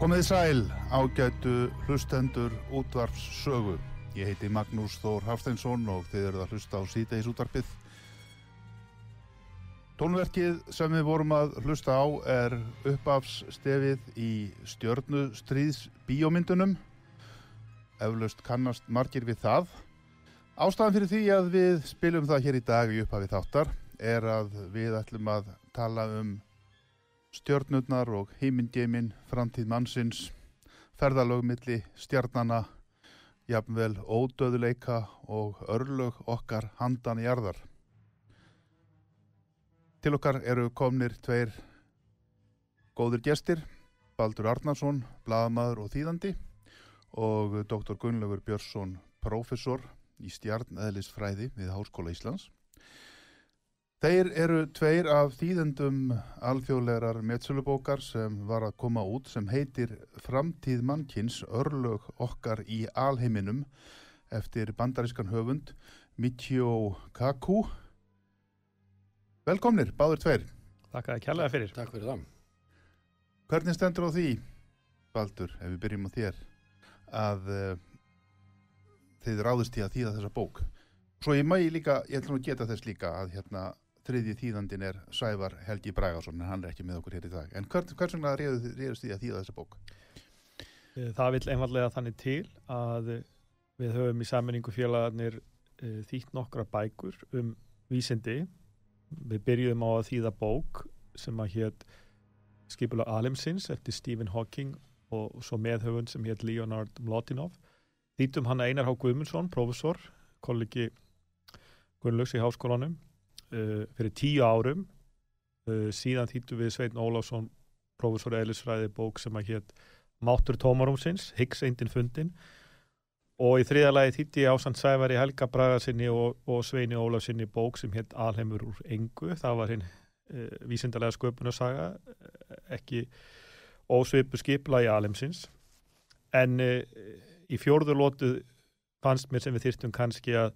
Komið sæl, ágætu hlustendur útvarps sögu. Ég heiti Magnús Þór Hafsteinsson og þið eruð að hlusta á síðdeis útvarpið. Tónverkið sem við vorum að hlusta á er uppafsstefið í stjörnustríðs bíómyndunum. Eflaust kannast margir við það. Ástæðan fyrir því að við spilum það hér í dag í upphafi þáttar er að við ætlum að tala um stjörnurnar og heimindgeimin, framtíð mannsins, ferðalögmilli, stjarnana, jafnvel ódöðuleika og örlög okkar handan í arðar. Til okkar eru komnir tveir góður gestir, Baldur Arnarsson, bladamadur og þýðandi og doktor Gunnlaugur Björnsson, professor í stjarnæðlisfræði við Háskóla Íslands. Þeir eru tveir af þýðendum alþjóðlegar metsölubókar sem var að koma út sem heitir Framtíð mannkins örlög okkar í alheiminum eftir bandarískan höfund Michio Kaku. Velkomnir, báður tveir. Takk að það kjallaði fyrir. Takk fyrir það. Hvernig stendur á því, Baldur, ef við byrjum á þér, að uh, þið ráðist í að þýða þessa bók? Svo ég mægi líka, ég ætlum að geta þess líka að hérna þriðji þýðandin er Sævar Helgi Bragarsson en hann er ekki með okkur hér í dag. En hvers vegna reyðust því að þýða þessa bók? Eh, það vil einfallega þannig til að við höfum í saminningu félagarnir eh, þýtt nokkra bækur um vísindi. Við byrjuðum á að þýða bók sem að hétt skipula Alimsins eftir Stephen Hawking og svo meðhöfund sem hétt Leonard Mlatinov. Þýttum hann Einar Há Guðmundsson, professor kollegi Gunnlaugs í háskólanum uh, fyrir tíu árum. Uh, síðan þýttu við Sveitn Ólásson professor Elisfræði bók sem að hétt Máttur tómarumsins, Higgs eindin fundin. Og í þriðalagi þýtti ég ásand Sævari Helga Bragasinni og, og Sveini Ólafsinni bók sem hétt Alheimur úr engu, það var hinn uh, vísindarlega sköpunarsaga ekki ósvipu skipla í alheimsins. En í fjórðurlótu fannst mér sem við þýrstum kannski að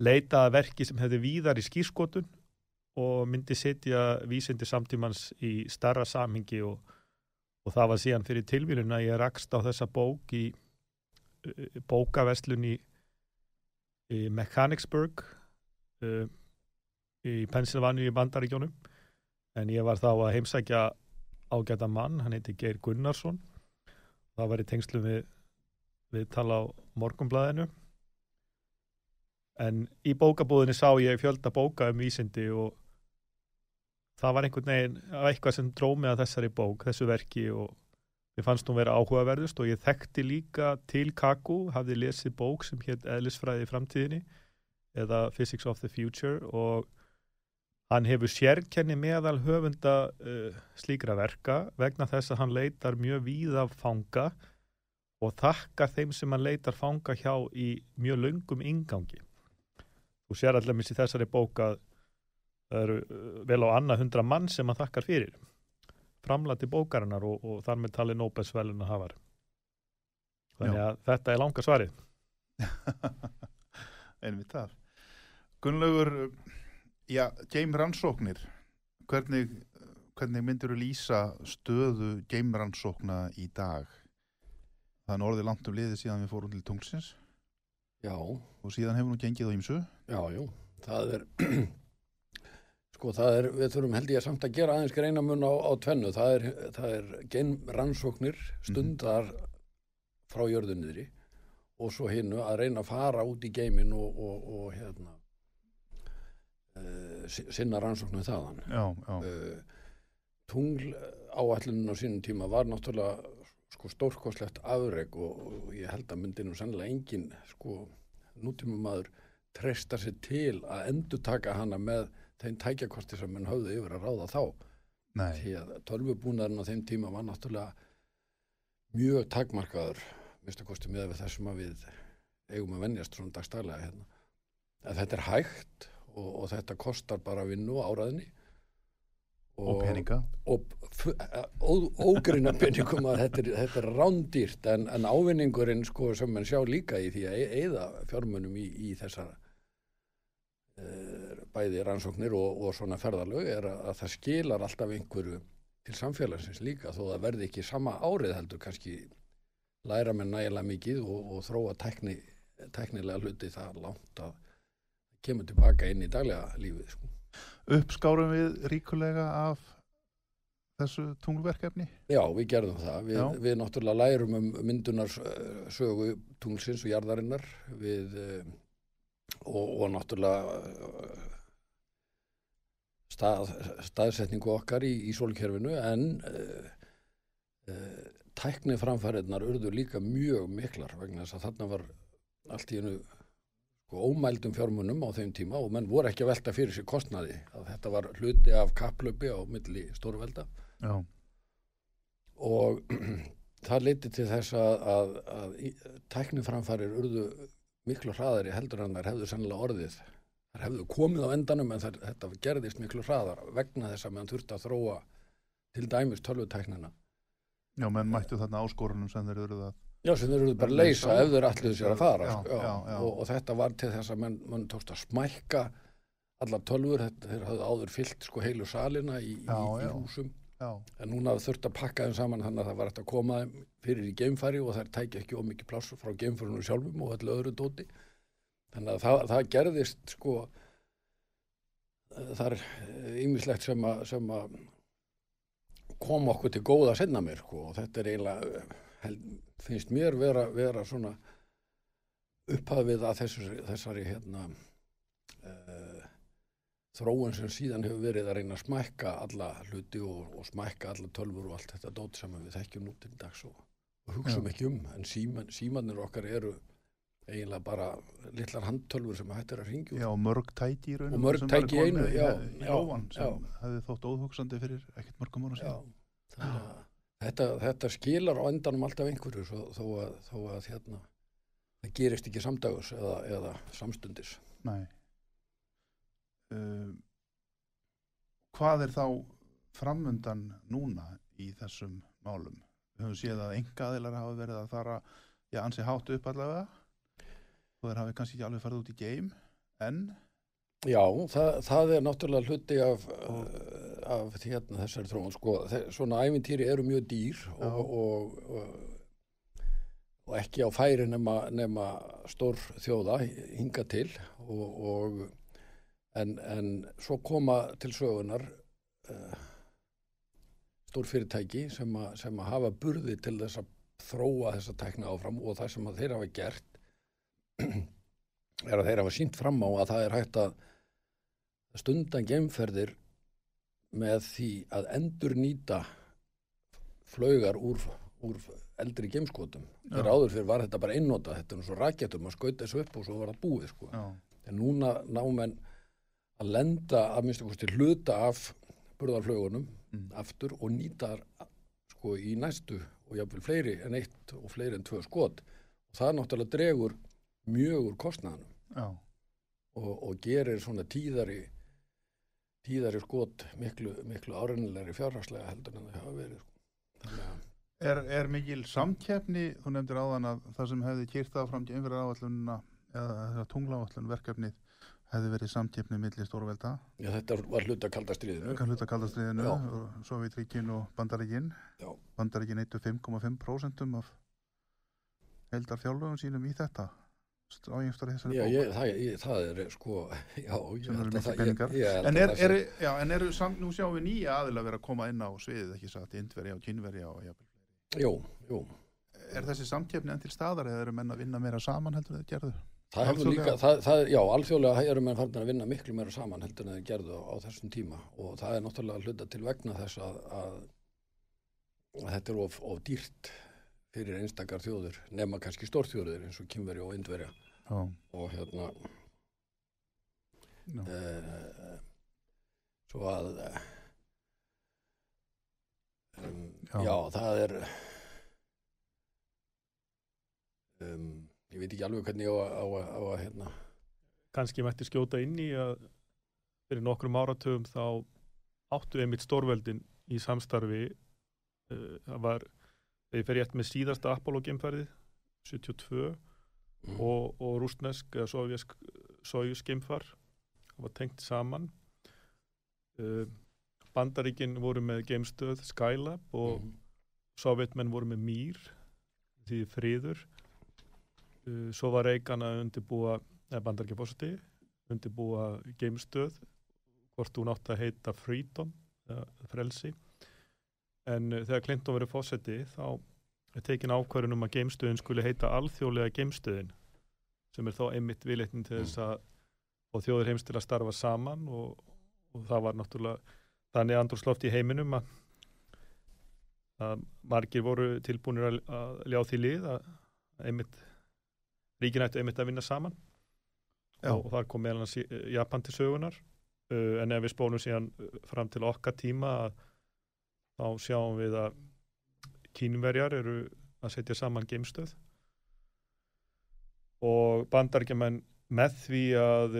leita verki sem hefði víðar í skýrskotun og myndi setja vísindi samtímans í starra samhingi og, og það var síðan fyrir tilvílun að ég rakst á þessa bók í bókaverslun í, í Mechanicsburg uh, í Pennsylvania í Bandaríkjónum en ég var þá að heimsækja ágæta mann, hann heiti Geir Gunnarsson. Það var í tengslu við, við tala á morgumblæðinu en í bókabúðinni sá ég fjölda bóka um vísindi og það var einhvern veginn eitthvað sem drómið að þessari bók, þessu verki og ég fannst hún vera áhugaverðust og ég þekkti líka til Kaku, hafði lesið bók sem hétt Eðlisfræði í framtíðinni eða Physics of the Future og hann hefur sérkenni meðal höfunda uh, slíkra verka vegna þess að hann leitar mjög víða fanga og þakkar þeim sem hann leitar fanga hjá í mjög löngum ingangi. Þú sér allir missi þessari bók að það eru uh, vel á annað hundra mann sem hann þakkar fyrir framlati bókarinnar og, og þar með tali Nóbelsvelun að hafar. Þannig að þetta er langa svarið. Einmitt þar. Gunnlaugur, já, geimrannsóknir, hvernig, hvernig myndir þú lýsa stöðu geimrannsókna í dag? Það er orðið langt um liðið síðan við fórum til tungsins Já, og síðan hefur nú gengið á ýmsu. já, jú, það er, sko það er, við þurfum held ég samt að gera aðeins greinamun á, á tvennu, það er, það er genrannsóknir stundar frá jörðunniðri og svo hinnu að reyna að fara út í geimin og, og, og hérna, uh, sinna rannsóknum þaðan. Já, já, uh, tungl áætlunin á sínum tíma var náttúrulega sko stórkoslegt afreg og, og ég held að myndi nú sannlega engin sko nútíma maður treysta sér til að endur taka hana með þeim tækjakosti sem mann höfðu yfir að ráða þá. Nei, því að tölvubúnaðurinn á þeim tíma var náttúrulega mjög takmarkaður minnst að kosti með þessum að við eigum að venjast svona dagstælega hérna. að þetta er hægt og, og þetta kostar bara vinnu áraðinni og peninga. og fu- ó- ógrynna peningum að þetta er, þetta er rándýrt en, en ávinningurinn sko sem mann sjá líka í því að eða fjármunum í, í þessar uh, bæði rannsóknir og, og svona ferðalög er að, að það skilar alltaf einhverju til samfélagsins líka þó það verði ekki sama árið heldur kannski læra með nægilega mikið og, og þróa tækni, tæknilega hluti það langt að kemur tilbaka inn í daglega lífið sko. Uppskárum við ríkulega af þessu tunglverkefni? Já, við gerðum það. Við, við náttúrulega lærum um myndunar uh, sögu tunglsins og jarðarinnar við, uh, og, og náttúrulega uh, stað, staðsetningu okkar í, í sólkerfinu en uh, uh, tækni framfæriðnar urðu líka mjög miklar vegna þess að þarna var allt í hennu sko, ómældum fjármunum á þeim tíma og menn voru ekki að velta fyrir sér kostnaði að þetta var hluti af kaplöpi á milli stórvelda Já, og það leiti til þess að, að, að tækniframfærir urðu miklu hraðari heldur en þær hefðu sannlega orðið. Þær hefðu komið á endanum en þær, þetta gerðist miklu hraðar vegna þess að meðan þurfti að þróa til dæmis tölvutæknina. já, menn mættu þarna áskorunum sem þeir eru það. Já, sem þeir eru bara að Leysa ef þeir allir sér að fara. Já, sko, já, já. Og, og þetta var til þess að menn, menn tókst að smækka allar tölvur, þetta, þeir hafðu áður fyllt sko heilu salina í, í, Já, í já. húsum. Já, En núna þurft að pakka þeim saman þannig að það var hægt að koma þeim fyrir í geimfæri og þær tækja ekki ómikið pláss frá geimfærinu sjálfum og öllu öðru dóti. Þannig að það, það gerðist sko, eh, það er ýmislegt sem að, sem að kom okkur til góða senna mér sko, og þetta er eiginlega, eh, held, finnst mér vera, vera svona upphafið að þessari, þessari hérna, uh, þróun sem síðan hefur verið að reyna að smækka alla hluti og, og smækka alla tölfur og allt þetta dót sem við þekkjum nú til dags og, og hugsaum Já. ekki um en síman, símanir okkar eru eiginlega bara litlar handtölfur sem hættir að ringja já, og mörg tæki í raunum. Og mörg tæki í einu, já, í já, lófann sem já. hefði þótt óhugsandi fyrir ekkert mörgum ára Já, síðan. þannig að þetta, þetta skilar á endanum alltaf einhverju svo, þó, að, þó að hérna, það gerist ekki samdagus eða, eða samstundis. Nei. Uh, hvað er þá framundan núna í þessum málum? Við höfum séð að engaðilar hafa verið að fara, já, ansi hátt upp allavega. Þú þeir hafi kannski ekki alveg farið út í geim, en Já, það, það er náttúrulega hluti af, uh, af hérna, þessari þróun. Sko, svona æfintýri eru mjög dýr og, og, og, og ekki á færi nema, nema stór þjóða hinga til og, og en, en svo koma til sögunar uh, stór fyrirtæki sem, að hafa burði til þess að þróa þessa tækna áfram og það sem að þeir hafa gert er að þeir hafa sínt fram á að það er hægt að stundan gemferðir með því að endur nýta flaugar úr, úr eldri geimskotum. Þegar áður fyrir var þetta bara einnota, þetta er svo rakettur, maður skaut þessu upp og svo var það búið, sko. En núna ná menn að lenda að minnstu kosti hluta af burðarflögunum Mm. aftur og nýta sko í næstu og jáfnvel fleiri en eitt og fleiri en tvö skot. Og það náttúrulega dregur mjög úr kostnaðanum já, og, og gerir svona tíðari tíðari skot miklu, miklu árennilegri fjárhagslega heldur en það hafa verið. Sko. Er, er mikil samkeppni, þú nefndir áðan að það sem hefði kýrt það fram til einhverja áallununa eða tungláallun verkefnið hefði verið samkeppni milli stórvelda, já, þetta var hluta kalda stríðinu. kann hluta kaldastriðinu. Sovjetríkin og Bandaríkin. Já. Bandaríkin eittu 5,5% af heldar fjárlögum sínum í þetta. Ájengstari þessari Já, bók. ég, það, ég, það er sko, já, eru að það, ég, En, að er, er, já, en eru samt, nú sjáum við nýja aðila vera að koma inn á sviðið, ekki satt, Indverja og Kínverja og. Jú, jú. Er þessi samkeppni enn til staðar eða eru menn að vinna meira saman heldur en þeir gerðu? Það hefur líka, það, það, já, alþjóðlega eru menn farin að vinna miklu meira saman heldur en þeir gerðu á, á þessum tíma og það er náttúrulega hluta til vegna þess að, að, að þetta er of, of dýrt fyrir einstakar þjóður, nema kannski stórþjóður eins og kynveri og indverja Já. og hérna e, svo að um, Já. já. það er um, ég veit ekki alveg hvernig ég á, að- á, að- á að hérna kannski mætti skjóta inn í að fyrir nokkrum áratöfum þá áttu einmitt stórveldin í samstarfi uh, það var, þegar ég fer rétt með síðasta Apollo-geimferði 72 mm, og, og rústnesk eða sovjask sojus-geimfar það var tengt saman. Uh, Bandaríkin voru með geimstöð Skylab og mm, Sovjetmenn voru með mýr því friður. Uh, svo var Reagan að undirbúa eða bandarækjafósiti undirbúa geimstöð hvort hún átti að heita Freedom eða frelsi. En uh, þegar Clinton verið fósiti þá er tekin ákvörðun um að geimstöðin skuli heita alþjóðlega geimstöðin sem er þá einmitt viðleitnin til þess að og þjóður heims til að starfa saman og, og það var náttúrulega þannig andrúsloft í heiminum að að margir voru tilbúinir að, að ljá því lið að einmitt ríkin ættu einmitt að vinna saman. Já. og, og þar kom meðal hans Japan til sögunar uh, en ef við spólum síðan uh, fram til okkar tíma að, þá sjáum við að kínverjar eru að setja saman geimstöð. Og bandaríkjaman með því að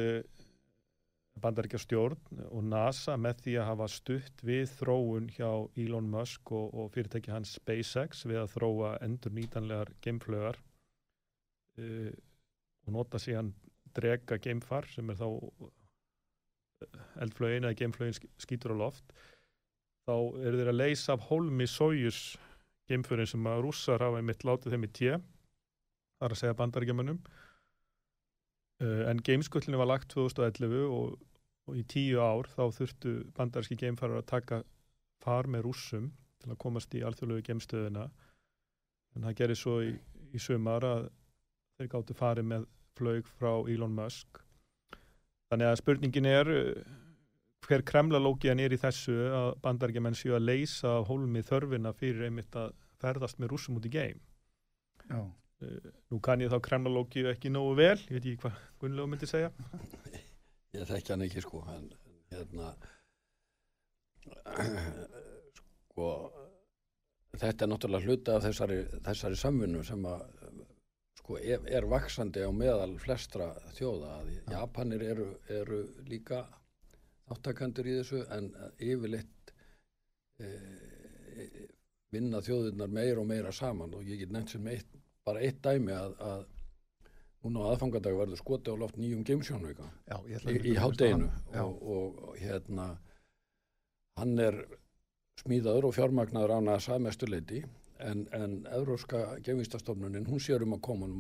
bandaríkjastjórn og NASA með því að hafa stutt við þróun hjá Elon Musk og, og fyrirtæki hans SpaceX við að þróa endur nýtanlegar geimflögar uh, og nota síðan drega geimfar sem er þá eldflögin eða geimflögin skýtur á loft þá eru þeir að leysa af hólmi sójus geimförin sem að rússar hafa einmitt látið þeim í tje þar að segja bandaríkjamanum Uh, en gameskullinu var lagt 2011 og, og í tíu ár þá þurftu bandaríski geimfarar að taka far með rússum til að komast í alþjóðlegu geimstöðina. En það gerir svo í, í sumar að þeir gáttu farið með flög frá Elon Musk. Þannig að spurningin er uh, hver kremlalókiðan er í þessu að bandaríkjamenn séu að leysa af hólmi þörfina fyrir einmitt að ferðast með rússum út í geim Já. Uh, nú kann ég þá kremlalókið ekki nógu vel, ég veit ekki hvað Gunnlegu myndi segja. ég þekki hann ekki sko en, hérna sko þetta er náttúrulega hluta af þessari, þessari samvinnu sem að sko er, er vaksandi á meðal flestra þjóða að Japanir eru, eru líka áttakandur í þessu en yfirleitt e, vinna þjóðirnar meira og meira saman. Og ég get nefnt sem eitt, bara eitt dæmi að, að núna á aðfangadag verður skoti á loft nýjum geimsjónveika í, í á hátteginu og, og, og hérna hann er smíðaður og fjármagnaður á NASA að mestuleiti en, en Evróska gefistastofnunin hún sér um að koma hann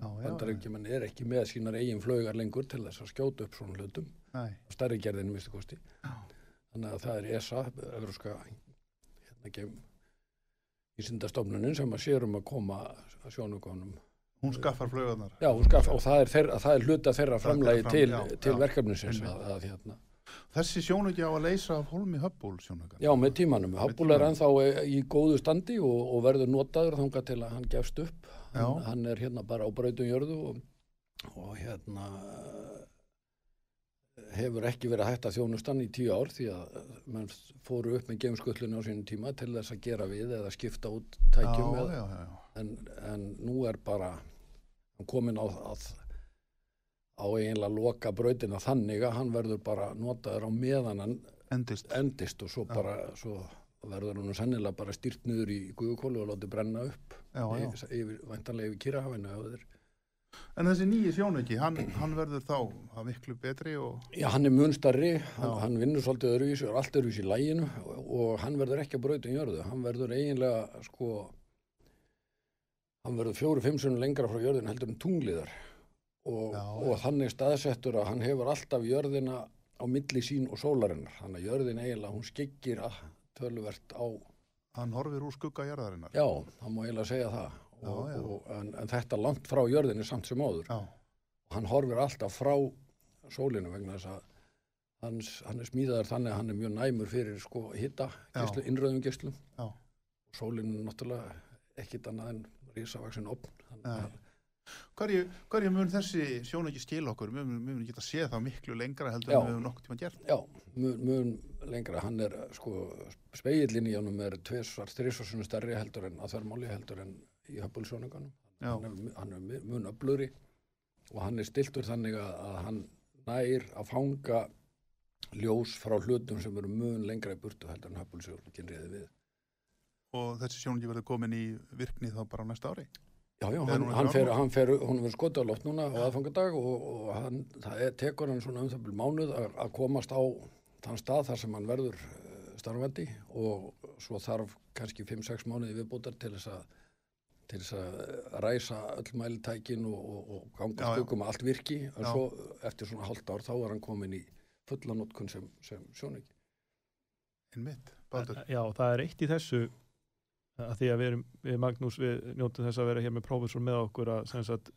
á já, bandarækjumann er ekki með sínar eigin flaugar lengur til þess að skjóta upp svona hlutum. Á stærri gerðinu mistu kosti. Já. þannig að það er ESA Evróska hérna gef vísindastofnunin sem að sér um að koma að sjónugunum hún skaffar flögarnar. Já, hún skaff, og það er, þeirra, það er hluta þeirra Það framlagi fram- til, já, til já, verkefnisins að, að hérna Þessi sjónauki á að leysa af holmi höbbúl sjónaukan. Já, með tímanum. Hubble er ennþá í góðu standi og, og verður notaður þangað til að hann gefst upp. Hann, hann er hérna bara á brautum jörðu og, og hérna hefur ekki verið að þjónustan í tíu ár því að menn fóru upp með geimskullinu á sínum tíma til þess að gera við eða skipta út tækjum já, eða, já, já, en, en nú er bara komin á, að, á eiginlega loka brautina þannig að hann verður bara notaður á meðan hann Endist. endist og svo bara svo verður hann sennilega bara styrt niður í guðukólu og látið brenna upp yfir, yfir, væntanlega yfir kýrahafinu ef þeir- En þessi nýji sjónauki, hann, hann verður þá miklu betri og... Já, hann er munstarri, hann, hann vinnur svolítið öðruvísi og er allt öðruvísi í læginu og, og hann verður ekki að brautum jörðu, hann verður eiginlega sko hann verður fjóru-fimm sunnum lengra frá jörðin heldur en tungliðar og, Já, og þannig staðsettur að hann hefur alltaf jörðina á milli sín og sólarinnar, þannig að jörðin eiginlega hún skyggir að töluvert á Hann horfir úr skugga jarðarinnar. Já, það má eiginlega segja það og, já. Og, en, en þetta langt frá jörðinni samt sem áður Já, og hann horfir alltaf frá sólinu vegna þess að hans, hann er smíðaður þannig að hann er mjög næmur fyrir sko hitta, innröðum gíslum já. og sólinu er náttúrulega ekkit annað en risavaksin opn Hverju, hverju mun þessi sjónauki skil okkur? Mun, mun, geta séð það miklu lengra heldur en við höfum nokkuð tíma gert. Já, mun, mun lengra, hann er sko, speillin í honum er tvisvar, þrisvarsunum stærri heldur en að þörmáli heldur en í höpulsjónuganum Já, hann er, er mu- mun öfluri og hann er stiltur þannig að, að hann nær að fanga ljós frá hlutum sem eru mun lengra í burtu heldur en höfbulsjórn reyði við. og þessi sjónauki verður komin í virkni þá bara á næsta ári. Já, já, Er hann, hann, fer, hann fer, hún skotið á loft núna á aðfangadag og, og hann, það er, tekur hann svona um það byrjum mánuð að, að komast á þann stað þar sem hann verður uh, starfandi og svo þarf kannski 5-6 mánuði viðbútar til þess að til þess að ræsa öll mælitækin og, og, og ganga já. skuggum að allt virki en Já. svo eftir svona halvt ár þá er hann komin í fulla notkun sem, sem sjónauki. Einmitt, Baldur. Já, það er eitt í þessu að því að við erum, við Magnús, við njótum þess að vera hér með prófessor með okkur að sem sagt,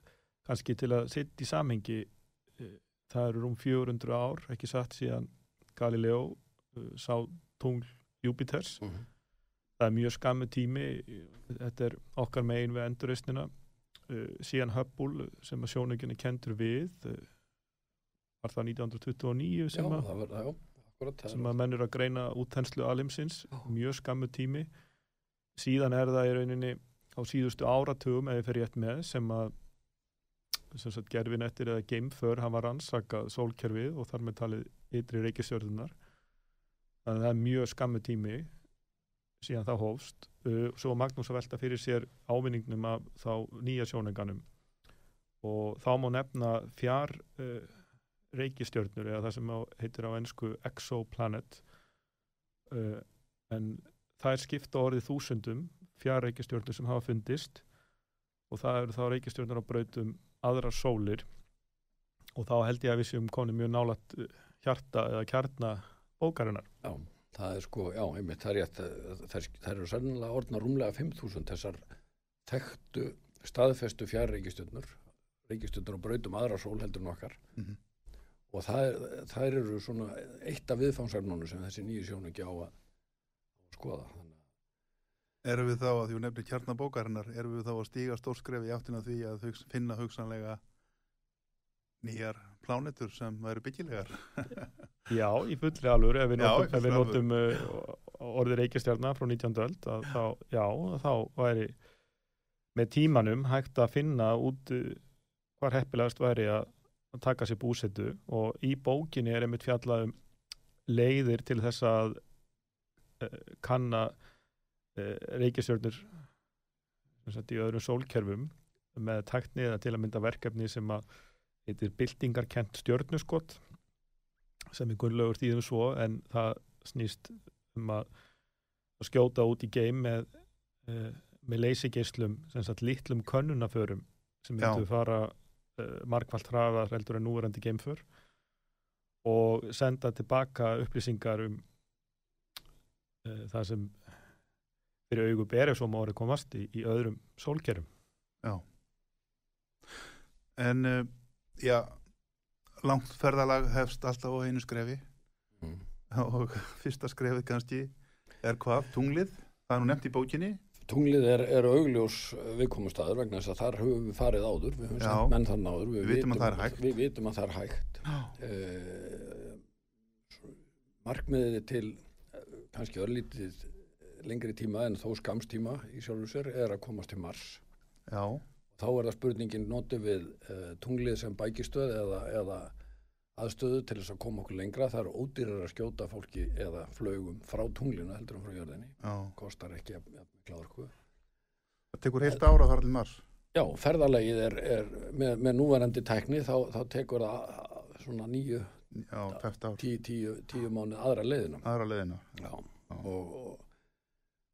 kannski til að setja í samhengi eh, það eru rúm 400 ár, ekki satt síðan Galileo eh, sá tungl Júpiters Mm -hmm. Það er mjög skammu tími. Þetta er okkar megin við endurreisnina. Uh, síðan Hubble sem að sjónauginni kendur við uh, var það 1929 Já, sem, að, það verður, já, sem að menn eru að greina útþenslu alimsins, Já. mjög skammu tími. Síðan er það í rauninni á síðustu áratugum eða fyrir rétt með sem að gerfin eftir eða geimför hafa rannsakað sólkerfið og þar með talið ytri reykjastjörðunar þannig að það er mjög skammu tími síðan það hófst uh, svo Magnús að velta fyrir sér ávinningnum af þá nýja sjónenganum. Og þá má nefna fjár uh, reykjastjörnur eða það sem á, heitir á ennsku exoplanet. Uh, en það er skipta orðið þúsundum fjár reykjastjörnur sem hafa fundist. Og það eru þá reykjastjörnur á brautum aðrar sólir. Og þá held ég að við séum konið mjög nálat hjarta eða kjarna bókarinnar. Já, það er sko, já, einmitt, það er rétt, það, það eru sannlega orðna rúmlega 5.000 þessar þekktu staðfestu fjárreikistjörnur, reikistjörnur á brautum aðra sól heldur en okkar Mhm. og það, er, það eru svona eitt af viðfangsefnunum sem þessi nýju sjón ekki á að, að skoða. Að- Erum við þá að því hún nefnir kjarnabókarinnar, erum við þá að stíga stórskref í áttina því að finna hugsanlega nýjar plánetur sem væru byggilegar? Já, í fullri alvöru ef við Já, notum, ef við notum uh, orðið reykjastjarnar frá 19. öld að þá, já, þá væri með tímanum hægt að finna út uh, hvar heppilegast væri að, taka sér búsetu og í bókinni er einmitt fjallað um leiðir til þess að uh, kanna uh, reykjastjörnur í öðrum sólkerfum með tækni eða til að mynda verkefni sem að heitir byltingarkent stjörnuskott sem er gunnlaugur tíðum svo en það snýst um að, að skjóta út í geim með, uh, með leysigeislum sem sagt litlum könnunaförum sem myndu fara uh, margfald hraðar heldur en núverandi geimför og senda tilbaka upplýsingar um uh, það sem fyrir augu berið svo má orðið komast í, í öðrum sólkerum Já. En, uh, já, langt ferðalag hefst alltaf á einu skrefi og fyrsta skrefið kannski er hvað? Tunglið? Það er nú nefnt í bókinni. Tunglið er, er augljós viðkomustæður vegna þess að þar höfum við farið áður, við höfum sett menn þann áður. Við vitum að er hægt. Við vitum að það er hægt. Svo- markmiðið til eh, kannski örlítið lengri tíma en þó skamstíma í sjálfur sér er að komast til Mars. Já, Þá er það spurningin notum við uh, tunglið sem bækistöð eða, eða aðstöðu til þess að koma okkur lengra. Það er ódýrar að skjóta fólki eða flögum frá tunglinu heldur en frá jörðinni. já. Kostar ekki að, mikla orku. Það tekur heilt ára að fara til Mars. Já, ferðarlegið er, er með, með núverandi tækni þá, þá tekur það uh, svona nýju, Já, tíu, tíu, tíu mánuð aðra leiðina. Aðra leiðina. Já, og, og,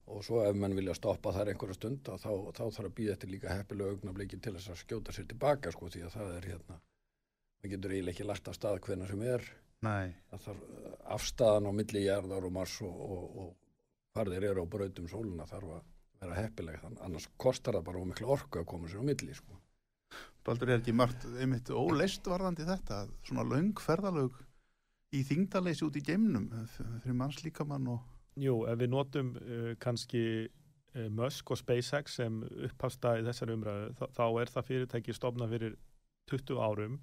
og svo ef menn vilja stoppa þar einhverja stund þá, þá, þá þarf að býða eftir líka heppilega augnabliki til þess að skjóta sér tilbaka sko því að það er hérna maður getur eiginlega ekki lagt af stað hvenna sem er þarf uh, afstaðan á milli jarðar og mars og, og, og hvar þeir eru á brautum sóluna þarf að vera heppilega þannig annars kostar það bara ómikla orku að koma sér á milli sko. Baldur er ekki margt einmitt óleist varðandi þetta. Svona löng ferðalög í þingdaleysi út í geimnum f- fyrir mannslíkamann og... Jú, ef við notum uh, kannski uh, Musk og SpaceX sem upphafstæði þessari umræðu, þá, þá er það fyrirtæki stofna fyrir 20 árum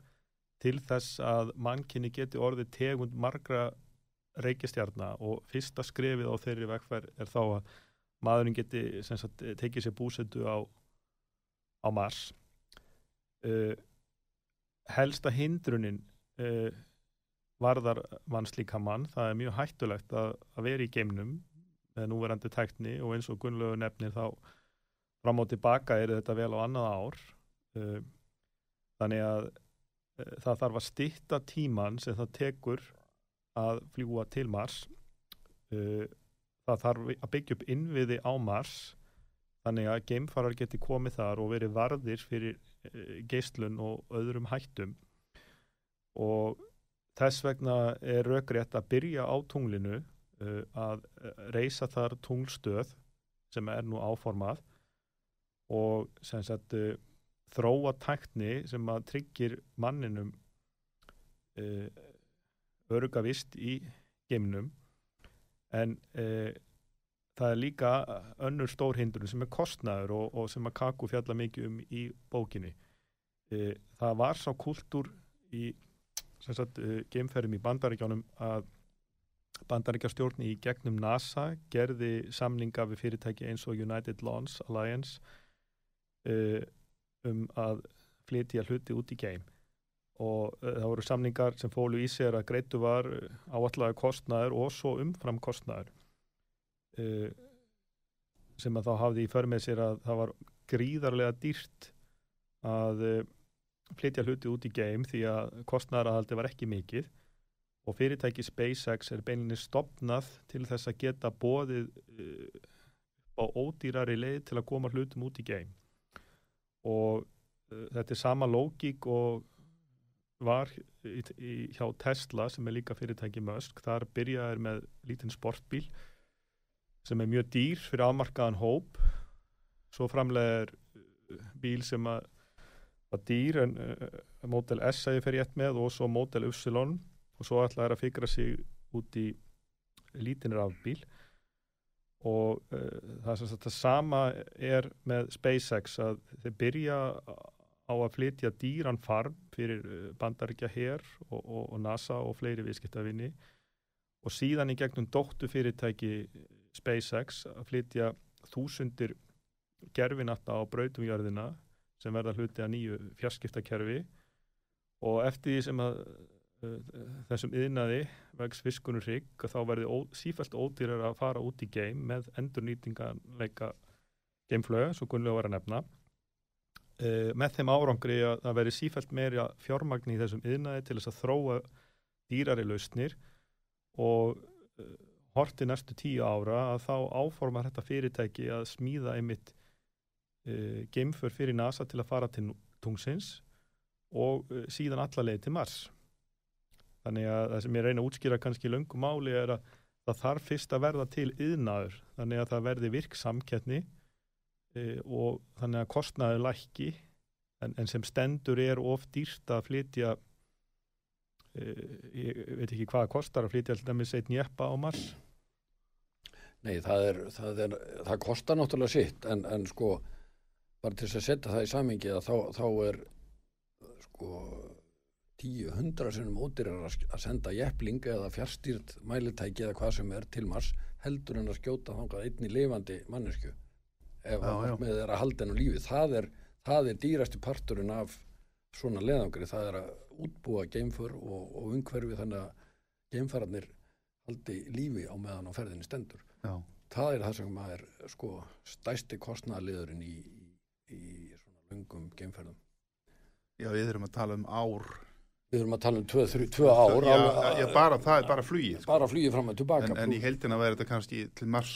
til þess að mannkinni geti orðið tegund margra reykjastjarnar og fyrsta skrefið á þeirri vegferð er þá að maðurinn geti sagt, tekið sér búsetu á, á Mars. Uh, helsta hindrunin varðar mannslíka mann, það er mjög hættulegt að, að vera í geimnum með núverandi tækni og eins og Gunnlaugur nefnir þá fram og tilbaka er þetta vel á annað ár. Uh, þannig að uh, það þarf að stytta tíman sem það tekur að fljúa til Mars. Uh, það þarf að byggja upp innviði á Mars þannig að geimfarar geti komið þar og verið varðir fyrir geislun og öðrum hættum. Og Þess vegna er raukrétt að byrja á tunglinu uh, að uh, reysa þar tunglstöð sem er nú áformað og sagt uh, þróa tækni sem að tryggir manninum uh, örugavist í geimnum en uh, það er líka önnur stór hindrun sem er kostnaður og, og sem að Kaku fjalla mikið um í bókinni. Uh, það var sá kultúr í sagt, uh, geimferðum í bandaríkjánum að bandaríkjastjórn í gegnum NASA gerði samlinga við fyrirtæki eins og United Launch Alliance uh, um að flytja hluti út í geim. Og uh, það voru samlingar sem fólu í sér að greitu var áallega kostnaður og svo umfram kostnaður uh, sem að þá hafði í för með sér að það var gríðarlega dýrt að flytja hluti út í geim því að kostnæðarahaldi var ekki mikið. Og fyrirtæki SpaceX er beilinni stopnað til þess að geta bóðið uh, á ódýrari leið til að koma hlutum út í geim og uh, þetta er sama lógík og var í, í, hjá Tesla sem er líka fyrirtæki Musk, þar byrjaður með lítinn sportbíl sem er mjög dýr fyrir afmarkaðan hóp. Svo framlegir bíl sem að var dýr en uh, Model S að ég fer rétt með og svo Model Y. Og svo ætlaði að fikra sig út í lítinir afbíl og uh, það er sem sagt það sama er með SpaceX að þeir byrja á að flytja dýran farm fyrir uh, bandaríkja hér og, og, og NASA og fleiri viðskiptavinni og síðan í gegnum dóttu fyrirtæki SpaceX að flytja þúsundir gerfinatta á brautumjörðina sem verða hluti að nýju fjarskiptakerfi. Og eftir því sem að uh, þessum yðnaði vegs fiskunur hrygg þá verði ó, sífælt ódýrar að fara út í geim með endurnýtinganleika geimflöga, svo Gunnlega var að nefna. Uh, með þeim árangri að það verði sífælt meira fjármagn í þessum yðnaði til þess að þróa dýrari lausnir. Og uh, horti næstu tíu ára að þá áformar þetta fyrirtæki að smíða einmitt uh, geimför fyrir NASA til að fara til tungsins og uh, síðan allarleið til Mars. Þannig að það sem ég reyna að útskýra kannski löngum máli er að það þarf fyrst að verða til yðnaður, þannig að það verði virk samkettni uh, og þannig að kostnaður lækki en, en sem stendur er of dýrt að flytja ég veit ekki hvað kostar að flytja alltaf með seitt njeppa á Mars Nei, það er, það er, það kostar náttúrulega sitt en, en sko, bara til þess að setja það í samingi að þá, þá er sko tíu, hundra sinnum ódýrar að senda jeppling eða fjárstýrt mælitæki eða hvað sem er til Mars heldur en að skjóta þangað einni lifandi mannesku ef já. með að halda hennu lífi. Það er, það er dýrasti parturinn af svona leðangri, það er að útbúa geimför og, og umhverfi þannig að geimfararnir haldi lífi á meðan á ferðinni stendur. Já, það er það sem er sko stæsti kostnæðaliðurinn í, í, svona lungum geimferðum já við erum að tala um ár. við erum að tala um tvö, þrjú, tvö ár Já, alveg- já, bara, það er bara flugið. Sko. bara flýið fram og tilbaka En, en í heldina væri þetta kannski til Mars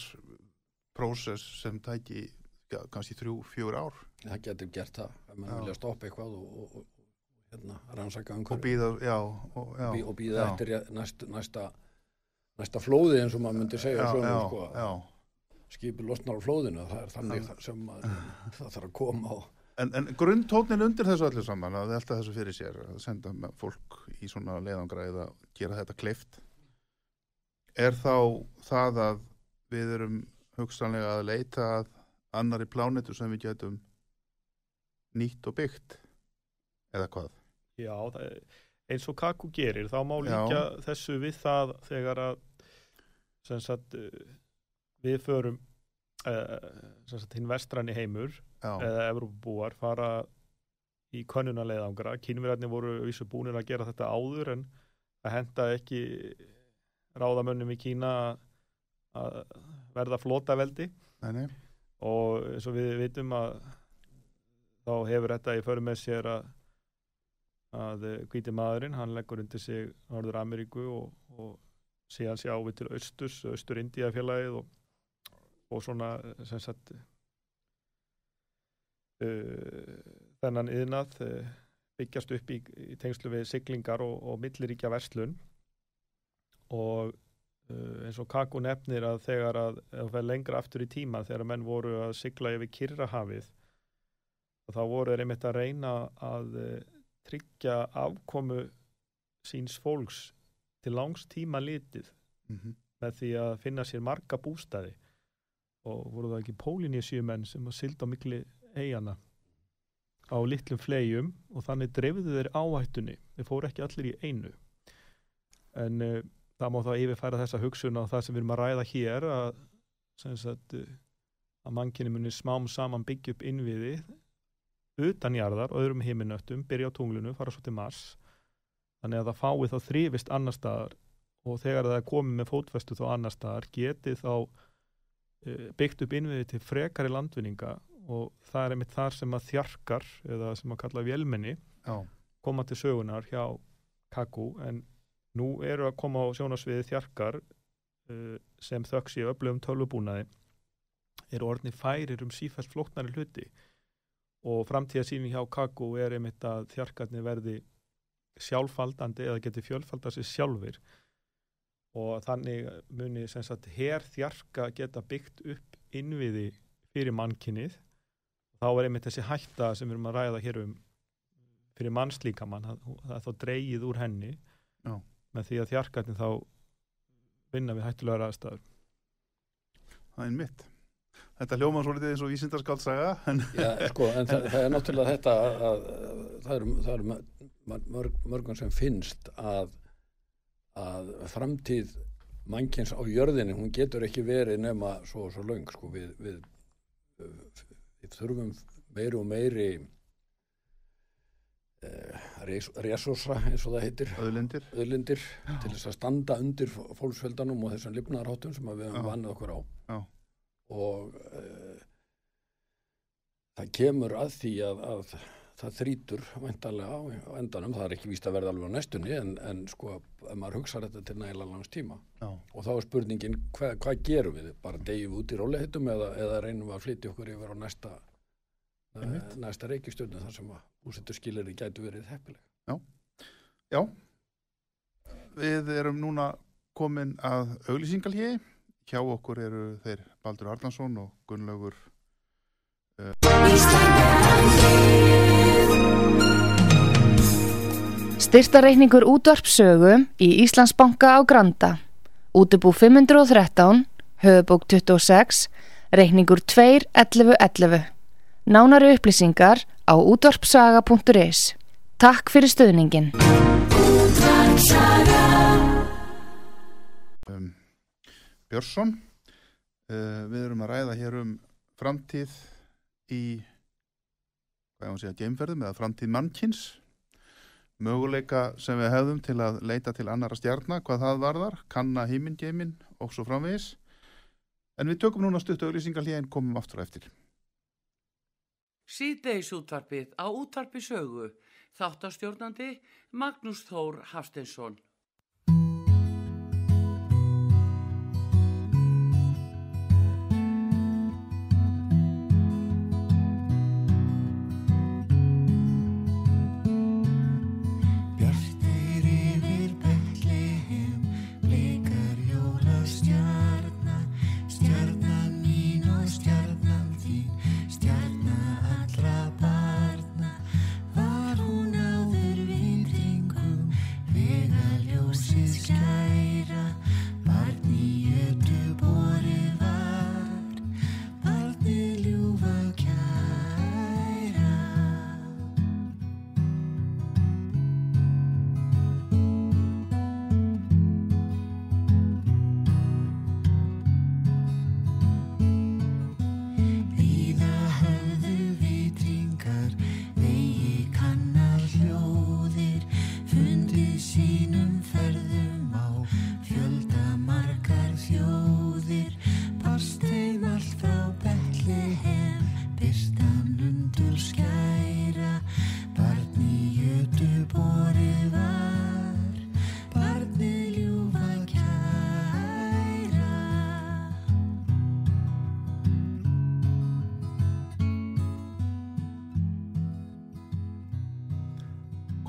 prósess sem tæki já, kannski þrjú, fjögur ár það getur gert það ef Já. vilja stoppa eitthvað og, og, og, og hérna, rannsaka já, og, býða eftir næst, næsta næsta flóði eins og maður myndi segja já, svona, já, sko, já. Skipi losnar á flóðinu það er þannig Já. sem að, það þarf að koma á En, en grunntónin undir þessu öllu saman að velta þessu fyrir sér að senda fólk í svona leiðangra eða gera þetta kleift er þá það að við erum hugsanlega að leita að annari plánetu sem við getum nýtt og byggt eða hvað? Já, það, eins og Kaku gerir, þá má Já. líka þessu við það þegar að sem sagt, við förum uh, hinn vestræni heimur Já, eða Evrópubúar fara í könnunarleiðangra. Kínverðarnir voru að vísu búinir að gera þetta áður en það henda ekki ráðamönnum í Kína að verða flótaveldi nei, nei, og eins og við vitum að þá hefur þetta í förum með sér að að hvíti maðurinn, hann leggur undir sig Norður Ameríku og, og síðan sé ávið til Östurs, Östur Indíafélagið og, og svona sem sagt uh, þennan yðnað uh, byggjast upp í, í tengslu við siglingar og, og milliríkja verslun og uh, eins og Kaku nefnir að þegar að, lengra aftur í tíma þegar menn voru að sigla yfir Kyrrahafið þá voru þeir einmitt að reyna að tryggja afkomu síns fólks til langs tíma litið mm með því að finna sér marga bústæði og voru það ekki pólinísjumenn sem að silda á mikli eigana á litlum flegjum og þannig dreifðu þeir áhættunni. Þeir fóru ekki allir í einu. En uh, það má þá yfirfæra þessa hugsun á það sem við erum að ræða hér að, sagt, uh, að mannkynni muni smám saman byggja upp innviði utan jarðar og öðrum heiminöttum, byrja á tunglinu, fara svo til Mars. Þannig að það fái þá þrifist annar staðar og þegar það er komið með fótfestu þá annar staðar geti þá byggt upp innviði til frekari landvinninga og það er einmitt þar sem að þjarkar eða sem að kalla vélmenni já, koma til sögunar hjá Kaku. En nú eru að koma á sjónasviði þjarkar uh, sem þöks í öflugum tölvubúnaði. Eru orðni færir um sífælt flóknari hluti. Og framtíðasýning hjá Kaku er einmitt að þjarkarnir verði sjálfaldandi eða geti fjölfaldað sér sjálfur og þannig muni sem sagt her þjarka geta byggt upp innviði fyrir mannkinnið þá er einmitt þessi hætta sem við erum að ræða hér um fyrir mannslíkamann, það, það er þá dreigið úr henni Já. með því að þjarkarnir þá vinna við hættulegar aðstæður. það er mitt Þetta hljóma svo litið eins og vísindarskaldsaga en Já, sko, en það, það er náttúrulega þetta að, að það eru, það eru mörg, mörgum sem finnst að, að framtíð mannkins á jörðinni, hún getur ekki verið nema svo og svo löng, sko, við, við, við þurfum meiri og meiri eh, res- resursa, eins og það heitir, öðlindir öðlindir, til þess að standa undir fólksfjöldanum og þessum lifnaðarháttum sem við Já. höfum vannið okkur á. Já. og uh, það kemur að því að, að það þrýtur væntanlega á, endanum, það er ekki víst að verða alveg á næstunni en, en sko ef maður hugsa þetta til nægilega langs tíma. Já, og þá er spurningin hva, hvað gerum við, bara deyjum við út í rólehitum eða, eða reynum við að flytja okkur yfir á næsta uh, Einmitt. næsta reykjastjörnu þar sem að búsettur skilirði gætu verið heppileg. Já, við erum núna komin að auglýsingalhegi. Hjá okkur eru þeir Baldur Arnarsson og Gunnlaugur Styrtareikningur útvarpsögu í Íslandsbanka á Granda. Útubú 513, höfubók 26, reikningur 2.11.11. Nánari upplýsingar á útvarpsaga.is. Takk fyrir stöðningin. um, Björnsson uh, við erum að ræða hér um framtíð í hvað ég á að segja, geimferðum eða framtíð mannkins möguleika sem við hefðum til að leita til annara stjarnar, hvað það varðar kanna híminn, geiminn og svo framvegis en við tökum núna stutt en komum aftur á eftir Síðdeis útvarpið á útvarpi sögu. Þáttastjórnandi Magnús Þór Hafsteinsson.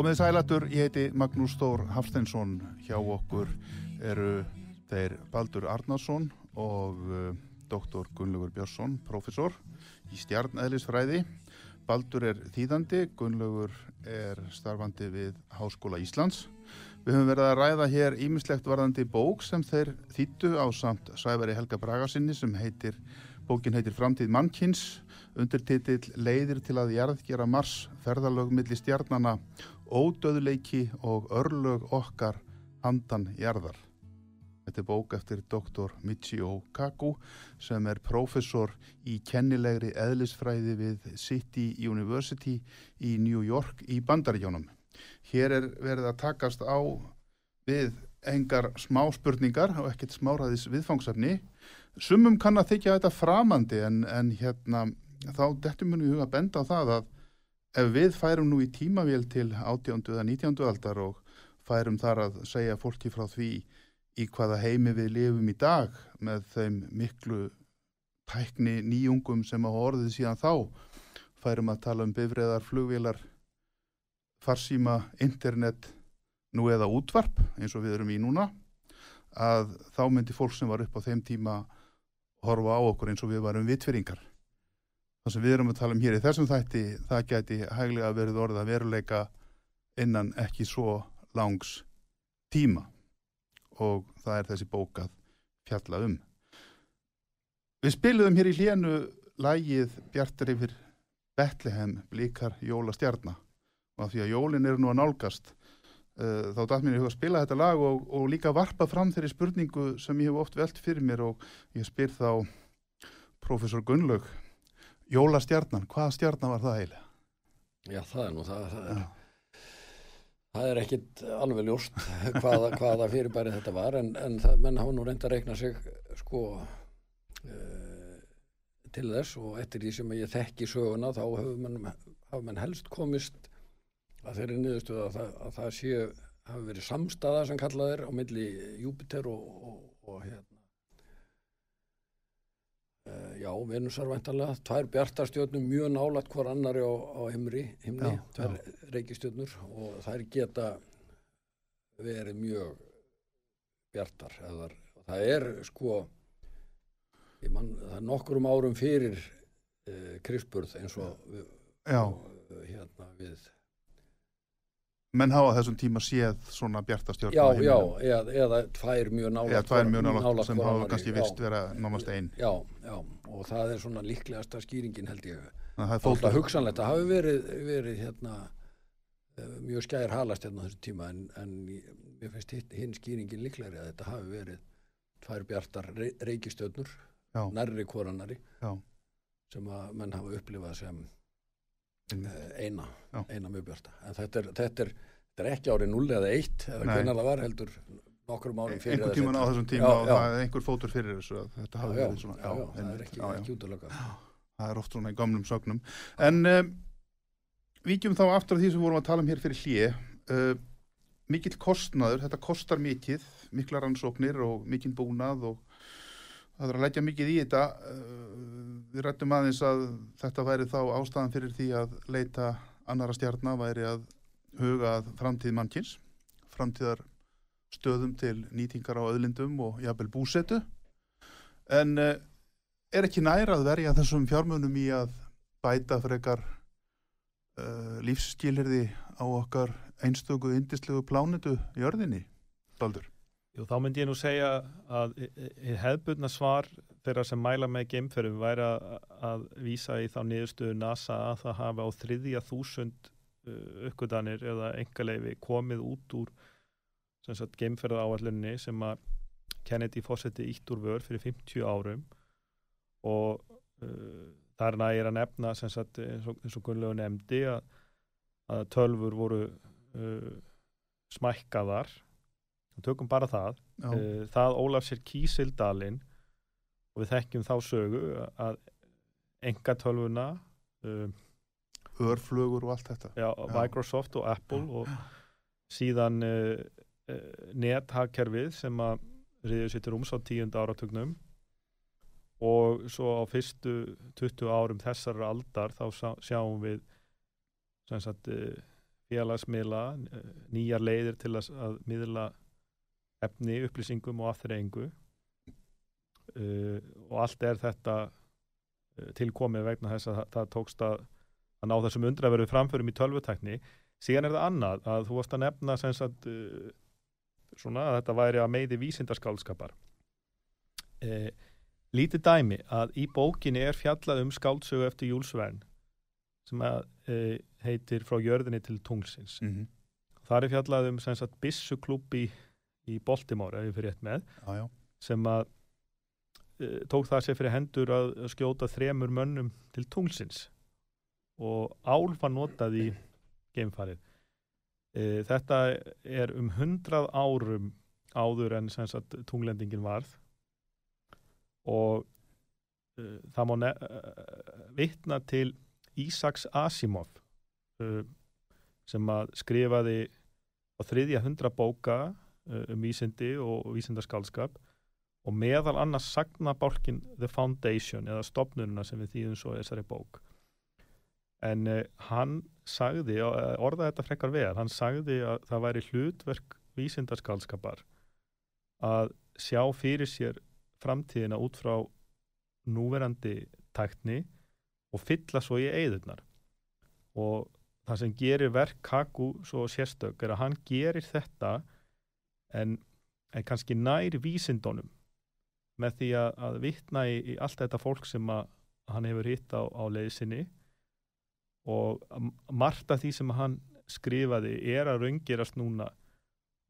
Komið sælatur, ég heiti Magnús Þór Hafsteinsson hjá okkur eru þeir Baldur Arnarsson og uh, doktor Gunnlaugur Björnsson, professor í stjarnæðlisfræði. Baldur er þýðandi, Gunnlaugur er starfandi við Háskóla Íslands. Við höfum verið að ræða hér ímislegt varðandi bók sem þeir þýttu á samt Sævari Helga Bragasinni sem heitir, bókin heitir Framtíð mannkins, undirtitill Leiðir til að jarðgera Mars, ferðalög milli stjarnana, ódöðleiki og örlög okkar handan jarðar. Þetta er bók eftir doktor Michio Kaku sem er professor í kennilegri eðlisfræði við City University í New York í Bandaríjónum. Hér er verið að takast á við engar smá spurningar og ekkert smáraðis viðfangsefni. Sumum kann að þykja þetta framandi en, en hérna þá dettum í huga benda á það að ef við færum nú í tímavél til 18. eða 19. aldar og færum þar að segja fólki frá því í hvaða heimi við lifum í dag með þeim miklu tækni nýjungum sem á orðið síðan þá færum að tala um bifræðar, flugvélar farsíma, internet nú eða útvarp eins og við erum í núna að þá myndi fólk sem var upp á þeim tíma horfa á okkur eins og við varum vitfyringar það sem við erum að tala um hér í þessum þætti það gæti hæglega verið orða veruleika innan ekki svo langs tíma. Og það er þessi bókað fjalla um. Við spiluðum hér í hlénu lægið Bjartur yfir Betlehem blíkar jólastjarna. Og af því að jólin eru nú að nálgast uh, þá dætt mér í huga að spila þetta lag og, og líka varpa fram þeirri spurningu sem ég hef oft velt fyrir mér og ég spyr þá professor Gunnlaug Jólastjarnan, hvaða stjarnan var það eiginlega? Já, það er nú það. Það er, það er ekkit alveg ljóst hvaða, hvaða fyrirbæri þetta var en, en það, menn hafa nú reynd að reikna sig sko uh, til þess og eftir því sem ég þekki söguna þá hafa menn helst komist að þeirri niðurstuða að, að það sé hafi verið samstaða sem kallað er á milli Júpiter og, og, og hérna Uh, já, Venusar væntanlega, tvær bjartarstjörnum mjög nálægt hver annari á, á himri, himni, Já, tvær reikistjörnur og þær geta verið mjög bjartar. Eðar, það er sko, man, það er nokkurum árum fyrir uh, Krispurð eins og við, Já, uh, hérna við menn hafa þessum tíma séð svona bjarta stjórn já, já, eða, eða tvær mjög nála eða tvær mjög nálægt sem hafa kannski vist vera námast einn já, já, og það er svona líklegasta skýringin held ég það er Alltaf fótur hugsanlegt, það hafi verið, verið hérna, eh, mjög skæðir halast hérna þessu tíma en, en ég- finnst hinn skýringin líklegri að þetta hafi verið tvær bjartar rey, reykistjörnur Já. nærri hvorannari Já. sem að menn hafa upplifað sem eina, Já. eina mjög bjarta en þetta er, þetta er, þetta er ekki árið 0 eða 1 eða hvenar það var heldur nokkrum árum fyrir einhver tíman á þessum tíma Já, og já. er einhver fótur fyrir þessu þetta hafi verið svona. já, það er ekki, ekki útlöka það er oft svona í gamlum sögnum. En um, víkjum þá aftur að því sem við vorum að tala um hér fyrir hlje uh, mikill kostnaður, þetta kostar mikið mikla rannsóknir og mikinn búnað og það er að leggja mikið í þetta uh, við rættum aðeins að þetta væri þá ástæðan fyrir því að leita annara stjarnar væri að huga að framtíð mannkins framtíðar stöðum til nýtingar á öðlindum og jafnvel búsetu en uh, er ekki næra að verja þessum fjármunum í að bæta frekar uh, lífsskilirði á okkar einstöku indislegu plánetu í örðinni, Baldur? Jú, þá myndi ég nú segja að í hefðbundna svar þeirra sem mæla með geimferðum væri að, vísa í þá niðurstöðu NASA að það hafi á þriðja þúsund uppgötanir eða engaleifi komið út úr geimferða áallunni sem að Kennedy fósetti ítt úr vör fyrir 50 árum. Og uh, þar nægir að nefna sagt eins og, og Gunnlegu nefndi að, að tölfur voru uh, smækkaðar og tökum bara það. Já, uh, það ólaf sér Kísildalinn og við þekkjum þá sögu að enga tölvuna uh, örflögur og allt þetta. já, Microsoft og Apple og síðan uh, uh, nethagkerfið sem að riður sér til rúms á tíunda áratugnum. Og svo á fyrstu 20 árum þessar aldar þá sjáum við sem sagt uh, félagsmiðla nýjar leiðir til að, að miðla efni, upplýsingum og afþreyingu uh, og allt er þetta uh, tilkomið vegna þess að það, það tókst að, að ná þessum undraverðu framförum í tölvutekni síðan er það annað að þú varst að nefna sem sagt uh, svona að þetta væri að meði vísindaskálskapar uh, lítið dæmi að í bókinni er fjallað um skáldsögu eftir Júls Verne sem að, uh, heitir Frá jörðinni til tunglsins. Mm -hmm. þar er fjallað um bissuklúb í, Baltimore ef ég fyrir rétt með Já, já, sem að uh, tók það sér fyrir hendur að skjóta þremur mönnum til tunglsins. Og ál var notað í geimfarið. Uh, þetta er um hundrað árum áður en sem sagt, tunglendingin varð. Og uh, það má ne- uh, vitna til Ísaks Asimov uh, sem að skrifaði á þriðja hundra bóka um vísindi og, vísindaskálskap og meðal annars sagnabálkin The Foundation eða stopnununa sem við þýðum svo þessari bók. En uh, hann sagði, eh, orðaði þetta frekar vel hann sagði að það væri hlutverk vísindaskálskapar að sjá fyrir sér framtíðina út frá núverandi tækni og fylla svo í eigðurnar og það sem gerir verk Kaku svo sérstök er að hann gerir þetta en, en kannski nær vísindunum með því að, að vitna í, í allt þetta fólk sem að hann hefur hitt á, á leiðsinni og margt af því sem hann skrifaði er að raungerast núna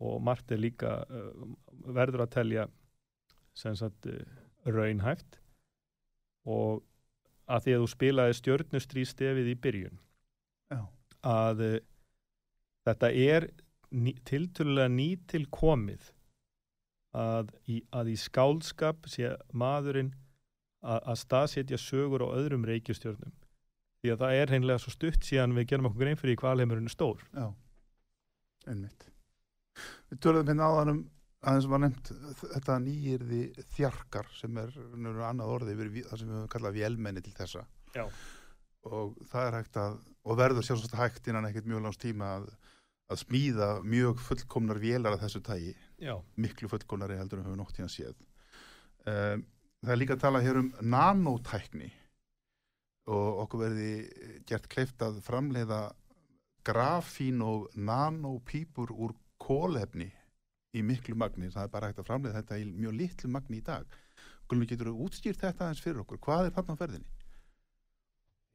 og margt er líka uh, verður að telja sem sagt uh, raunhæft og að því að þú spilaði stjörnustrí stefið í byrjun Já. að uh, þetta er ný, tiltölulega nýtil komið að í, að í skálskap sé maðurinn að, að staðsetja sögur á öðrum reykjustjörnum því að það er hreinlega svo stutt síðan við gerum okkur grein fyrir hvað alheimurinn er stór já, einmitt. Við töluðum hérna áðan um aðeins var nefnt þetta nýjirði þjarkar sem er nefnir annað orði yfir það sem við höfum kallað vélmenni til þessa. Já. Og það er hægt að, og verður sjálfsagt hægt innan ekkert mjög langs tíma að, að smíða mjög fullkomnar vélar af þessu tægi. Já, miklu fullkomnari heldur en við höfum nótt hérna séð. Um, það er líka að tala hér um nanotækni og okkur verði gert kleift að framleiða grafín og nanopípur úr kólefni í miklu magni, það er bara hægt að framleiða þetta í mjög litlu magni í dag Gulmi, getur þú útskýrt þetta aðeins fyrir okkur hvað er þarna ferðinni?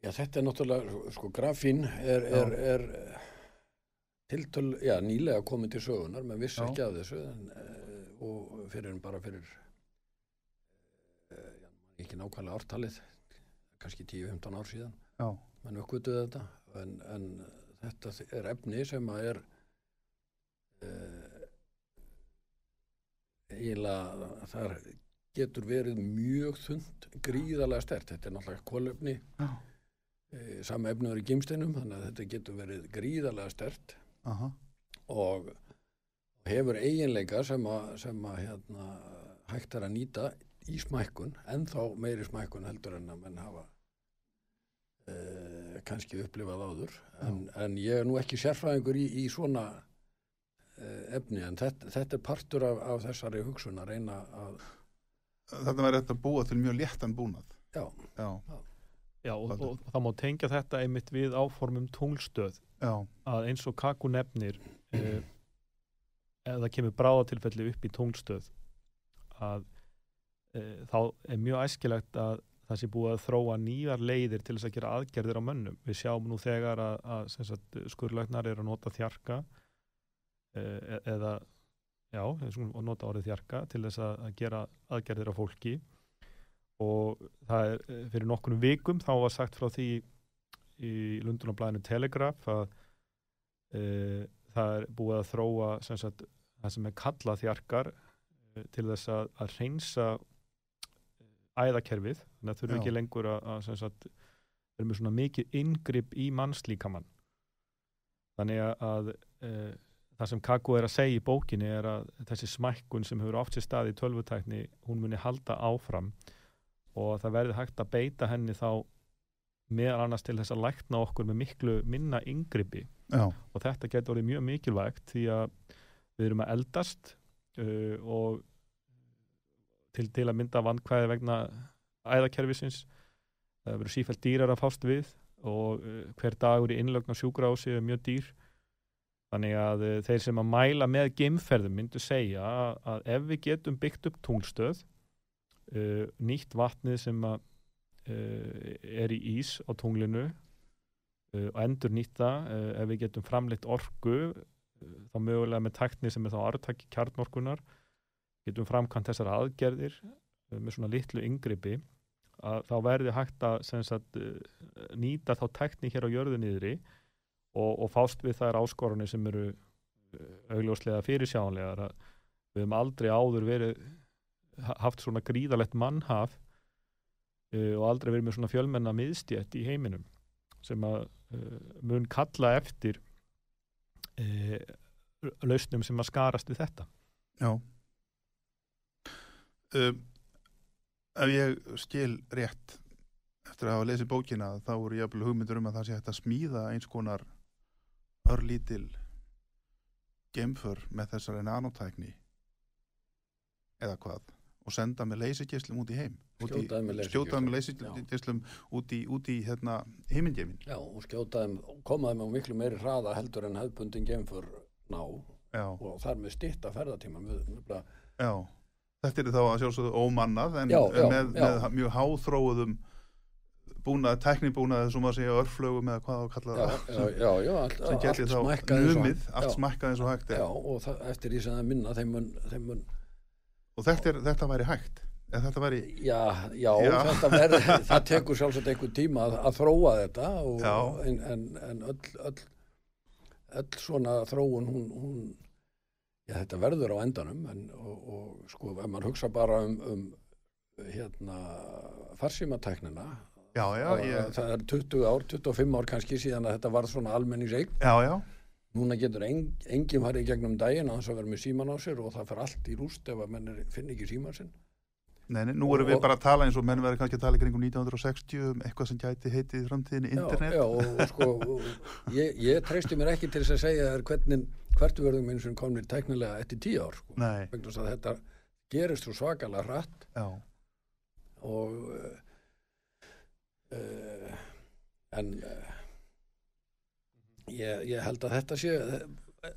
Já, þetta er náttúrulega, sko, grafín er, er, er tiltöl, já, nýlega komið til sögunar, menn vissi Já. ekki af þessu en, uh, og fyrir en bara fyrir uh, já, ekki nákvæmlega ártalið, kannski 10-15 ár síðan, Já, menn uppgötuðu þetta, en, en þetta er efni sem að er uh, eiginlega, það getur verið mjög þund, gríðarlega stert, þetta er náttúrulega kólefni, já, e, sama efniður í gimsteinum þannig að þetta getur verið gríðarlega stert aha, og hefur eiginleika sem að, sem að hérna, hægt er að nýta í smækkun ennþá meiri smækkun heldur en að menn hafa e, kannski upplifað áður. En, en ég er nú ekki sérfræðingur í, í svona e, efni en þetta, þetta er partur af, af þessari hugsun að reyna að Þarna væri þetta búa til mjög léttan búnað. Já, Já, Já, og, Baldur. og það má tengja þetta einmitt við áformum tungstöð já, að eins og Kaku nefnir eh, ef það kemur bráðatilfelli upp í tungstöð að eh, þá er mjög æskilegt að það sé búið að þróa nýjar leiðir til þess að gera aðgerðir á mönnum. Við sjáum nú þegar að, að sagt, skurðlæknar eru að nota þjarka eh, e- eða já, að nota orðið þjarka til þess að, að gera aðgerðir á fólki og það er eh, fyrir nokkurnum vikum þá var sagt frá því í Lundunablaðinu Telegraph að e, það er búið að þróa sem sagt, það sem er kallað þjarkar e, til þess að, að reynsa æðakerfið þannig að þurfu Já. ekki lengur að, að sagt, vera með svona mikið inngrip í mannslíkamann þannig að, að e, það sem Kaku er að segja í bókinni er að þessi smækkun sem hefur oft sér stað í tölvutækni hún muni halda áfram og það verði hægt að beita henni þá meðal annars til þess að lækna okkur með miklu minna yngripi já, og þetta getur orðið mjög mikilvægt því að við erum að eldast uh, og til, til að mynda vandkvæði vegna æðakerfisins það verður sífælt dýrar að fást við og uh, hver dagur í innlögn á sjúkrási er mjög dýr. Þannig að uh, þeir sem að mæla með geimferðum myndu segja að, ef við getum byggt upp tungstöð uh, nýtt vatnið sem að er í ís á tunglinu uh, og endur nýtta uh, ef við getum framleitt orku uh, þá mögulega með tækni sem er þá artaki kjarnorkunar getum framkvæmt þessar aðgerðir með svona litlu yngripi að þá verði hægt að sagt, nýta þá tækni hér á jörðu niðri og, og fást við þær áskorunni sem eru augljóslega fyrirsjánlegar við höfum aldrei áður verið ha- haft svona gríðalegt mannhaf og aldrei verið með svona fjölmenna miðstjætt í heiminum sem að uh, mun kalla eftir uh, lausnum sem að skarast við þetta. já um, Ef ég skil rétt eftir að hafa lesið bókina þá voru jafnvel hugmyndur um að það sé hægt að smíða eins konar örlítil gemför með þessari nanotækni eða hvað og senda með leysigeslum út í heim út í- Skjóta þeim með með leysigeslum út í, út í hérna, heimingemin já, og skjóta þeim, koma þeim á miklu meiri hraða heldur en hefðbundin gemfur ná. Já, og þar með stýtta ferðatíma með, með, já. Þetta er þá að sjálfsögðu ómannað en, Já, með, með mjög háþróuðum búnað, tæknibúnað sem að segja örflögum eða hvað á að kalla það já, já, allt, sem allt þá numið, allt smakkað eins og hægt er. Já, og það, eftir því sem það minna þeim mun, þeim mun og þetta, er, þetta væri hægt eða þetta væri, já, já, Já. þetta verður það tekur sjálfsagt einhver tíma að, að þróa þetta og, en, en, en öll, öll, öll svona þróun hún, hún já, þetta verður á endanum en, og, og sko, ef maður hugsa bara um, um hérna það, ég, það er 20 ár, 25 ár kannski síðan að þetta varð svona almenningseign já, já. Núna getur en, enginn farið gegnum daginn að þess að vera með síman á sér og það fer allt í rúst ef að menn finna ekki síman sinn Nei, nei, nú erum við bara að tala eins og menn verður kannski að tala í kringum 1960 um eitthvað sem gæti heitið í framtíðinni internet. Já, já og, og sko, og ég, ég treysti mér ekki til þess að segja hvernig, hvert verðum eins og komnir tæknilega eftir tíu ár, sko. Nei, Vegna að þetta gerist svo svakalega hratt já, og uh, uh, en uh, ég, ég held að þetta sé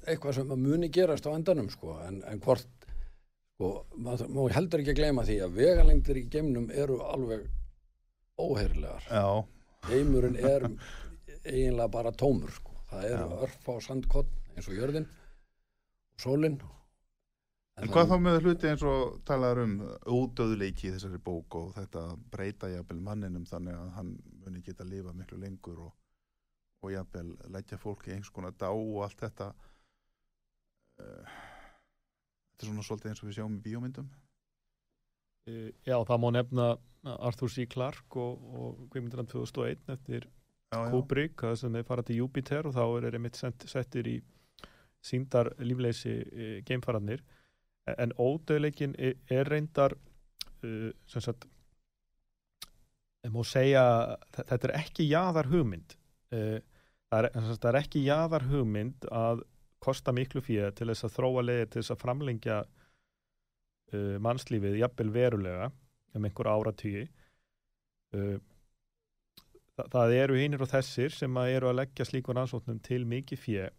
eitthvað sem að muni gerast á endanum sko, en, en hvort sko, maður heldur ekki að gleyma því að vegalengdir í geimnum eru alveg óheirilegar Já, heimurinn er eiginlega bara tómur sko. það eru Já. örf á sandkott eins og jörðin og sólin en hvað þá með hluti eins og talaður um ódöðleiki í þessari bók og þetta breyta jafnvel manninum þannig að hann muni geta að lifa miklu lengur og, og jafnvel leggja fólki einhvers konar dá og allt þetta uh, Þetta er svona svolítið eins og við sjáum í bíómyndum. Eh, Já, það má nefna Arthur C. Clarke og, og Guðmyndirna 2001 eftir Já, Kubrick, það sem þeir fara til Júpiter og þá er þeir sent, settir í síndar lífleysi e, geimfararnir. En ódöðleikin er, er reyndar uh, sem sagt ég má segja þe- þetta er ekki jaðar hugmynd uh, það, er, sagt, það er ekki jaðar hugmynd að kosta miklu fyrir til þess að þróa leiðir til þess að framlengja uh, mannslífið jafnvel verulega um einhver áratugji uh, það, það eru einir og þessir sem að eru að leggja slíkur rannsóknum til mikið fjö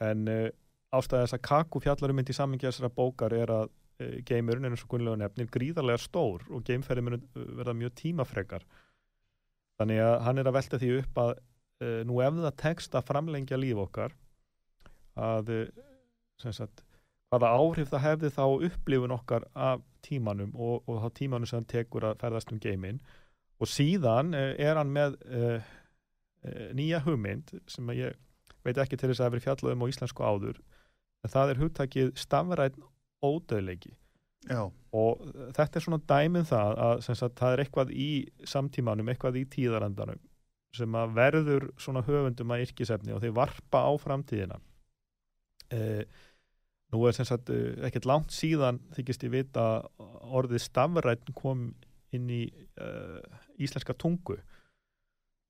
en uh, ástæða þess að Kaku fjallar um mynd í samingi þessara bókar er að uh, geimurinn er eins og gunnlega nefnir gríðarlega stór og geimferði mun uh, verða mjög tímafrekar. Þannig að hann er að velta því upp að uh, nú ef það tekst að framlengja líf okkar að sem sagt hvaða áhrif það hefði þá upplifun okkar af tímanum og, og þá tímanum sem hann tekur að ferðast um geiminn. Og síðan uh, er hann með uh, nýja hugmynd sem ég veit ekki til þess að það verið fjallað um á íslensku áður en það er hugtakið stafræn ódöðleiki já, og þetta er svona dæmið það að sagt, það er eitthvað í samtímanum, eitthvað í tíðarandanum sem að verður svona höfundum að yrkisefni og þeir varpa á framtíðina. eh, nú er sem sagt eh, ekkert langt síðan þykist ég vita orðið stafræn kom inn í uh, íslenska tungu.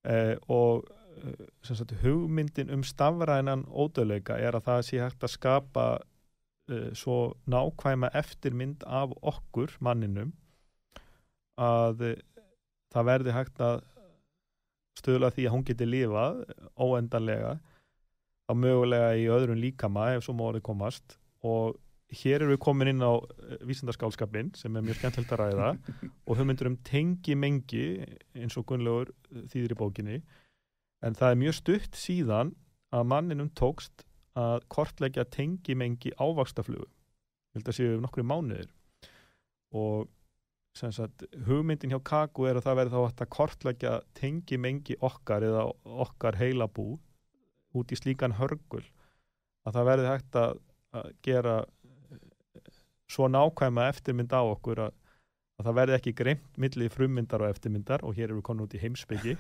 Eh, og uh, sagt hugmyndin um stafrænan ódöðleika er að það sé hægt að skapa uh, svo nákvæma eftirmynd af okkur manninum að uh, það verði hægt að stöðla því að hún geti lifað óendanlega þá mögulega í öðrum líkama ef svo mórið komast. Og hér erum við komin inn á vísindaskálskapin sem er mjög skemmtilegt að ræða og hugmyndur um tengi mengi eins og Gunnlaugur eh, þýðir í bókinni. En það er mjög stutt síðan að manninum tókst að kortleggja tengi mengi ávaxtaflugu ég held að séu nokkru mánuðir. Og sagt, hugmyndin hjá Kaku er að það verði þá að kortleggja tengi mengi okkar eða okkar heilabú út í slíkan hörgul að það verði hægt að, að gera eh, svo nákvæma eftirmynd á okkur að, að það verði ekki greimt milli frummyndar og eftirmyndar og hér eru við komin út í heimsbyggi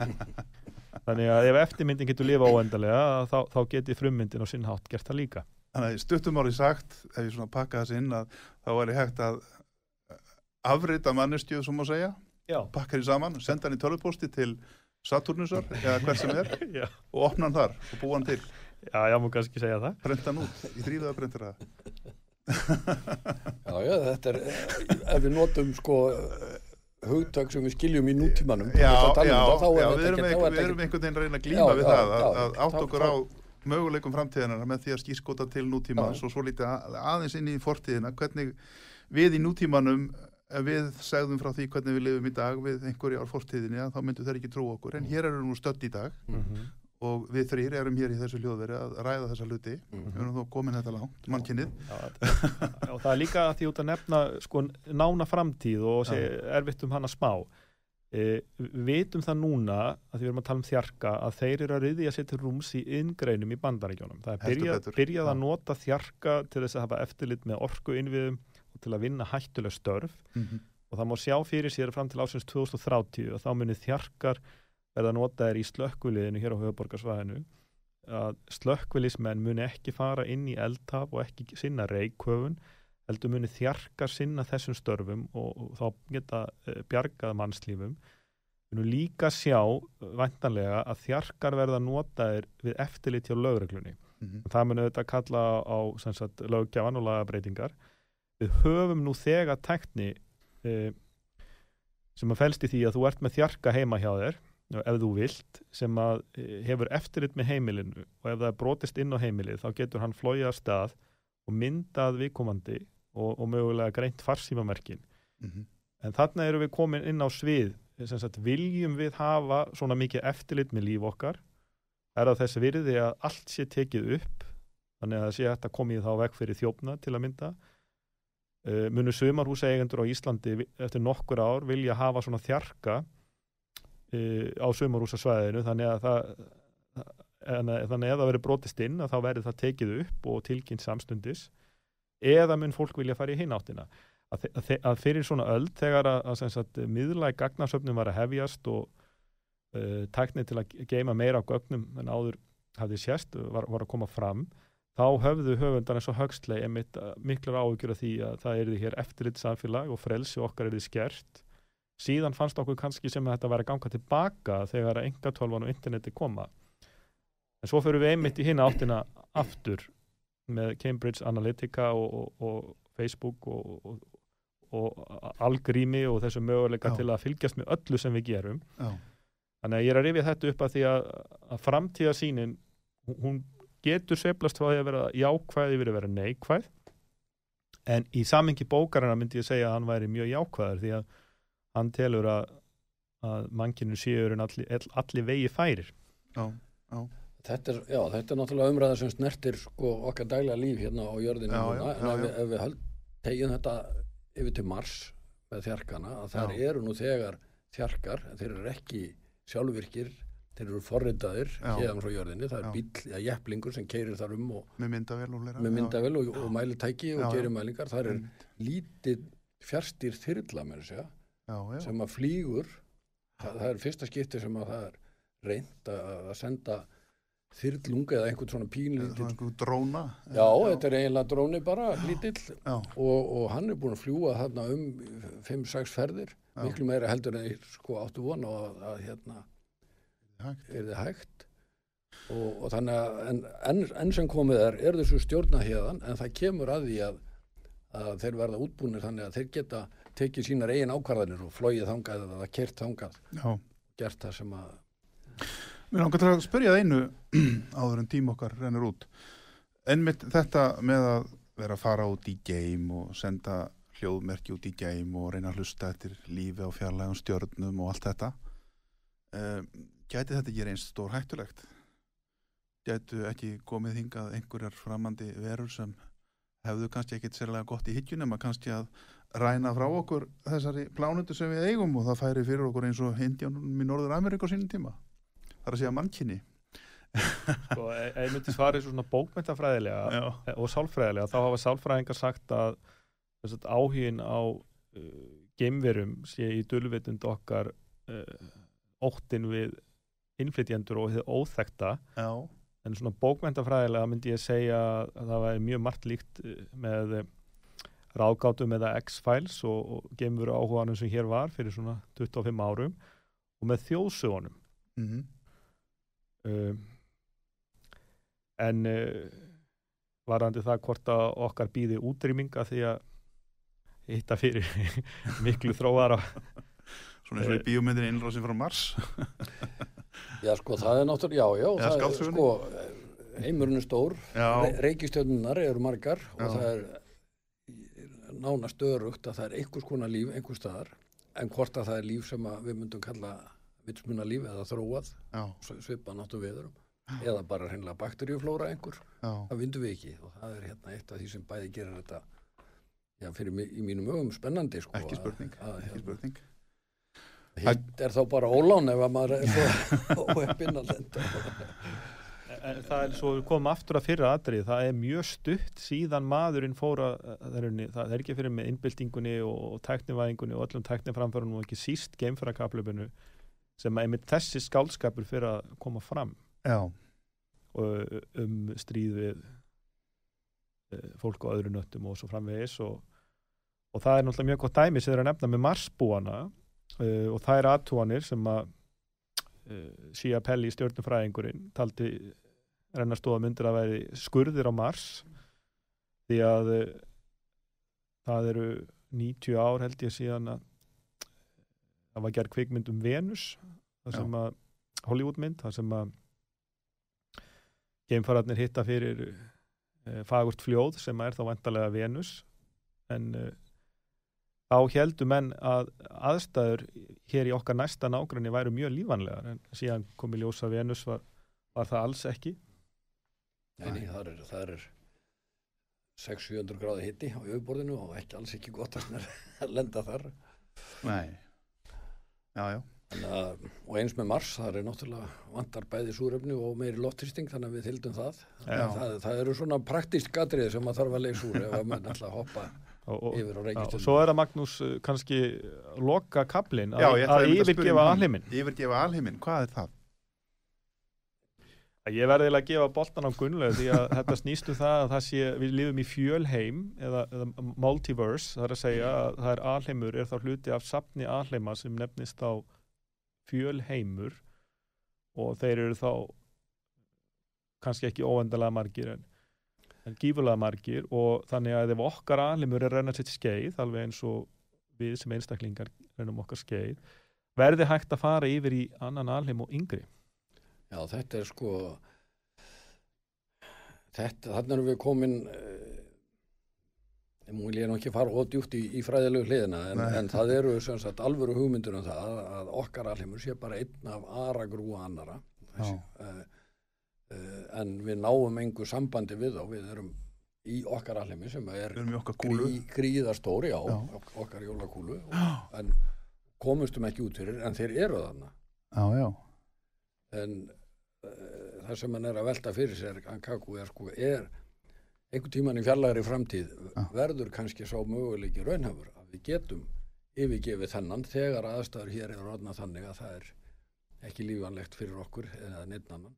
þannig að ef eftirmyndin getur lifa óendalega þá, þá geti frummyndin á sinn hátt gert það líka. Þannig að stuttum árið sagt, ef ég svona pakka þess inn, að þá væri hægt að afrita mannestjöð, sem má segja, pakka henni saman, senda henni tölvupósti til Saturnusar, eða hver sem er, já, og opna hann þar og búa hann til, já, já, má kannski segja það prenta hann út, í þrýðaða prentir það. Já, já, þetta er, ef við notum sko hugtök sem við skiljum í nútímanum Já, að já, það, þá já, við erum, ekki- ekki, þá er við þetta erum ekki- einhvern veginn að reyna að glíma Já, við já, það, að, já, að átt okkur á möguleikum framtíðinar með því að skýrskota til nútímans Já. og svo lítið að- aðeins inn í fortíðina, hvernig við í nútímanum ef við segðum frá því hvernig við lifum í dag við einhverja á fortíðinni, að þá myndu þeir ekki trú okkur, en hér eru nú stödd í dag og við þrýr erum hér í þessu hljóðveri að ræða þessa hluti, við erum þó komin þetta langt, þetta- og það er líka að því út að nefna sko, nána framtíð og sé erfitt um hana smá. E, vitum það núna að því við erum að tala um þjarka að þeir eru að riðja sér til rúms í inngreinum í bandaríkjónum það er byrjað, byrjað að nota þjarka til þess að hafa eftirlit með orku innviðum og til að vinna hættuleg störf Mm og það má sjá fyrir sér fram til ásins 2030 og þá munið þjarkar verða notaðir í slökkviliðinu hér á höfuborgarsvæðinu að slökkvilismenn muni ekki fara inn í eldtap og ekki sinna reikhöfun heldur muni þjarkar sinna þessum störfum og, og þá geta uh, bjargað mannslífum. Nú líka sjá uh, væntanlega að þjarkar verða notaðir við eftirlit hjá lögreglunni. -hmm. það mun auðvitað kalla á löggjafan og lagabreitingar við höfum nú þegar tækni e, sem að felst í því að þú ert með þjarka heima hjá þér ef þú vilt, sem að eh, hefur eftirlit með heimilinu og ef það brotist inn á heimilið þá getur hann flóið af stað og myndað viðkomandi og, og mögulega greint farsímamerkin. Mhm. En þarna erum við komin inn á svið, sem sagt, viljum við hafa svona mikið eftirlit með líf okkar? Er það þess virði að allt sé tekið upp, þannig að það sé hægt að komið þá veg fyrir þjófna til að mynda? Uh, munu sumarhúseigendur á Íslandi eftir nokkur ár vilja hafa svona þjarka uh, á sumarhúsasvæðinu þannig að það þannig að það verið brotist inn að þá verið það tekið upp og tilkynnt samstundis eða mun fólk vilja fara í hinn áttina. Að, að, að fyrir svona öld þegar að, að miðlæg gagnasöfnum var að hefjast og uh, tækni til að geima meira á gögnum en áður hafði sérst var, var að koma fram þá höfðu höfundar eins og högslei einmitt uh, miklar áhugjur af því að það er því hér eftirlit samfélag og frelsi okkar er því skert síðan fannst okkur kannski sem að þetta væri að ganga tilbaka þegar engatólvan og interneti koma en svo fyrir við einmitt í hinn áttina aftur með Cambridge Analytica og, og, og Facebook og, og, og algrími og þessu möguleika Já. til að fylgjast með öllu sem við gerum Já. þannig að ég er að rifja þetta upp að því að, að framtíðasýnin hún getur sveiflast frá því að vera jákvæð yfir að vera neikvæð en í samingi bókarina myndi ég segja að hann væri mjög jákvæður því að hann telur að, að mannkinu séur en allir, allir vegi færir Já. Þetta er, já, þetta er náttúrulega umræða sem snertir sko, okkar daglega líf hérna á jörðinu Já, núna, já, en já, ef, já. við, ef við tegjum þetta yfir til Mars með þjarkana, að þar Já. eru nú þegar þjarkar, en þeir eru ekki sjálfvirkir, þeir eru forritaðir Já. hérna frá jörðinni, það Já. er bíll eða jepplingur sem keirir þar um og, Með myndavél og myndavel og, og mælitæki og Já, já. gerir mælingar, þar er lítið fjárstýr þyrla með Já, já. sem að flýgur það, það er fyrsta skipti sem að það er reynd að, að senda þyrlunga eða einhvern svona Svona pínlítið einhver dróna. Já, þetta er eiginlega dróni bara, lítill Já, og, og hann er búin að fljúa þarna um 5-6 ferðir, Já. miklu meira heldur en ég sko áttu von á að, að hérna. Er þið hægt og, og þannig að en, en, enn sem komið er, er þessu stjórna hérðan en það kemur að því að, að þeir verða útbúinir þannig að þeir geta tekið sínar eigin ákvarðanir og flóið þangað eða kert þangað, Já. gert það sem að Mér langar til að spyrja það einu áður en tím okkar rennur út. Einmitt þetta með að vera að fara út í game og senda hljóðmerki út í game og reyna að hlusta eftir lífi á fjarlægum stjörnum og allt þetta. Um, gæti þetta ekki reynst stór hættulegt? Gætu ekki komið hingað einhverjar framandi verur sem hefðu kannski ekkit sérlega gott í hyggjun nema kannski að ræna frá okkur þessari plánundu sem við eigum og það færi fyrir okkur eins og Indiánum í Norður Ameríku á sínum tíma. Það er að segja mannkynni. sko, ef ég myndi svarið svona bókmentafræðilega Já. og sálfræðilega, þá hafa sálfræðingar sagt að að áhugin á uh, geimverum sé í dulvitund okkar uh, óttin við innflytjendur og þið óþekta Já. en svona bókmentafræðilega myndi ég segja að það væri mjög margt líkt uh, með uh, ráðgátum eða X-Files og, og geimveru áhuganum sem hér var fyrir svona 25 árum og með þjóðsögunum Mm um, en uh, varandi það hvort að okkar býði útrýminga því að hitta fyrir miklu þróara Svona eins og í bíómyndin innrásin frá Mars. Já, sko, það er náttúrulega, já, já, Eða það er, sko, heimurinn er stór, Já. Re reikistjörnunar eru margar og Já. það er nánast örugt að það er einhvers konar líf einhvers staðar, en hvort að það er líf sem að við myndum kalla vitsmuna líf eða þróað, Já. svipa náttu viðurum, eða bara hreinlega bakteríuflóra einhver, Já. það vindum við ekki og það er hérna eitt af því sem bæði gerir þetta já, fyrir mig, í mínum ögum spennandi, sko. Ekki að- spurning. að, Ekki hérna, spurning. Hitt er þá bara ólán ef að maður er svo óheppinn að lenda. en það er svo við komum aftur að fyrra atrið það er mjög stutt síðan maðurinn fór að það er, er ekki fyrir með innbyltingunni og tæknivæðingunni og öllum tækniframförunum og ekki síst geimfærakaplöfinu sem að einmitt þessi skálskapur fyrir að koma fram Já. og um stríð við eh, fólk á öðru nöttum og svo framvegis og, og það er náttúrulega mjög gott dæmi sem þeir að nefna með Marsbúana uh, og það er aðtúanir sem að uh, Shia Pelli stjórnufræðingurinn taldi renna stóða myndir að veri skurðir á Mars því að uh, það eru 90 ár held ég síðan að það var gerð kvikmynd um Venus það Já. sem að Hollywoodmynd, það sem að geimfararnir hitta fyrir fagurt fljóð sem er þá vantarlega Venus en þá heldur menn að aðstæður hér í okkar næsta nágranni væru mjög lífanlegar en síðan kom í ljósa Venus var, var það alls ekki Nei, nei, það er, það er 600-700 gráði hitti á yfirborðinu og ekki alls ekki gott að lenda þar. Nei. Já, já. Þannig Að, og eins með Mars, það er náttúrulega vantar bæði súrefni og meiri loftrýsting þannig að við þildum það. Já. það. Það eru svona praktist gatrið sem maður þarf að leysa úr ef ætla að hoppa og, og, yfir á Já, og reykistunum. svo er það Magnús eh, kannski loka kablin Já, að, að að yfirgefa um alheimin Yfirgefa alheiminn, hvað er það? Ég verði að gefa boltan á Gunnlaug því að þetta snýstu það að það sé, við lifum í fjölheim eða, eða multiverse, það er að segja að það er alheimur, er þá hluti af safni alheima sem nefnist á fjölheimur og þeir eru þá kannski ekki óendalega margir en gífurlega margir og þannig að ef okkar alheimur er að renna sitt skeið, alveg eins og við sem einstaklingar rennum okkar skeið, verði hægt að fara yfir í annan alheim og yngri. Já, þetta er sko þetta, þannig erum við komin nú vil ég nú ekki fara ódjútt í, í fræðilegu hliðina en, en það eru sem sagt alvöru hugmyndur um það að okkar alheimur sé bara einn af aragrúa annara þessi, en við náum engu sambandi við þá, við erum í okkar alheimi sem er grí, gríðastóri á Já. ok- okkar jólakúlu og, en komumstum ekki út fyrir en þeir eru þarna Já, já. en uh, það sem hann er að velta fyrir sér Ankaku er sko er einhvern tíman í fjarlægri framtíð verður kannski sá möguleiki raunhafur að við getum yfirgefið þennan þegar aðstæður hér er orðna þannig að það er ekki lífanlegt fyrir okkur eða neitt annan.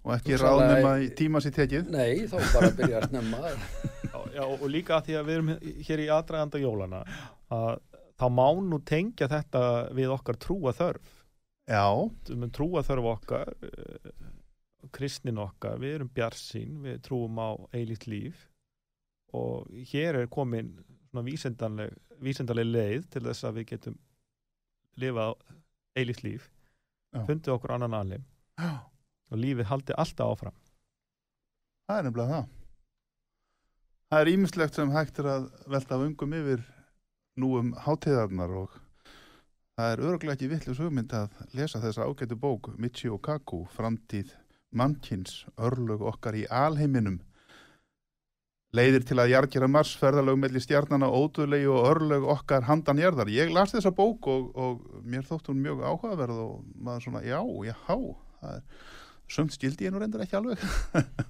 Og ekki Hugsanlega- ráðnema í tíma sér tekið. Nei, þá bara byrja að snemma. Já, já, og líka að því að við erum hér í aðdraganda jólana að þá má nú tengja þetta við okkar trúa þörf. Já, við trúa þörf okkar eh, kristnin okkar, við erum bjarsín við trúum á eilíkt líf. Og hér er komin svona vísindanleg, vísindanleg leið til þess að við getum lifað eilíkt líf. Já. fundið okkur annan aðlim já. Og lífið haldi alltaf áfram Það er nefnilega það. Það er ímislegt sem hægt er að velta vöngum yfir nú um hátíðarnar og það er örgulega ekki vitlis hugmynd að lesa þessa ágætu bók Michio Kaku, framtíð mannkins, örlög okkar í alheiminum leiðir til að jargjara mars ferðalög melli stjarnana, ódöðlegi og örlög okkar handan jarðar. Ég las þessa bók og, og mér þótt hún mjög áhugaverð og maður svona, já, já, það er sömt skildi ég nú reyndar ekki alveg.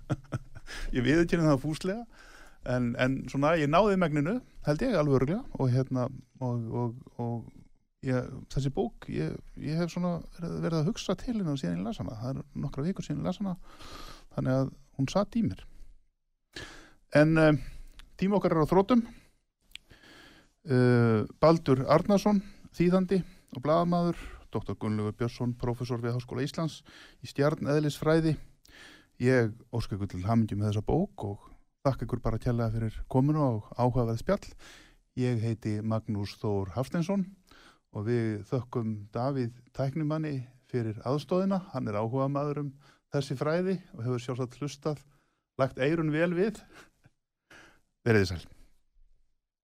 Ég viðkynna það fúslega. En, en svona ég náði megninu held ég alveg örglega og hérna og, og, og ég, þessi bók ég, ég hef svona verið, að hugsa til hennar síðan ég las hana. Það er nokkra vikur síðan ég las hana. Þannig að hún satt í mér. En um, tíma okkar er á þrótum uh, Baldur Arnason þýðandi og blaðamaður Dr. Gunnlaugur Björnsson, professor við Háskóla Íslands í stjarneðlisfræði. Ég óska ykkur til hamingjum með þessa bók og þakka ykkur bara kjærlega fyrir kominu og áhugaverð spjall. Ég heiti Magnús Þór Hafsteinsson og við þökkum Davíð Tæknumanni fyrir aðstóðina. Hann er áhuga maður um þessi fræði og hefur sjálfsagt hlustað, lagt eirun vel við. Verðið sæl.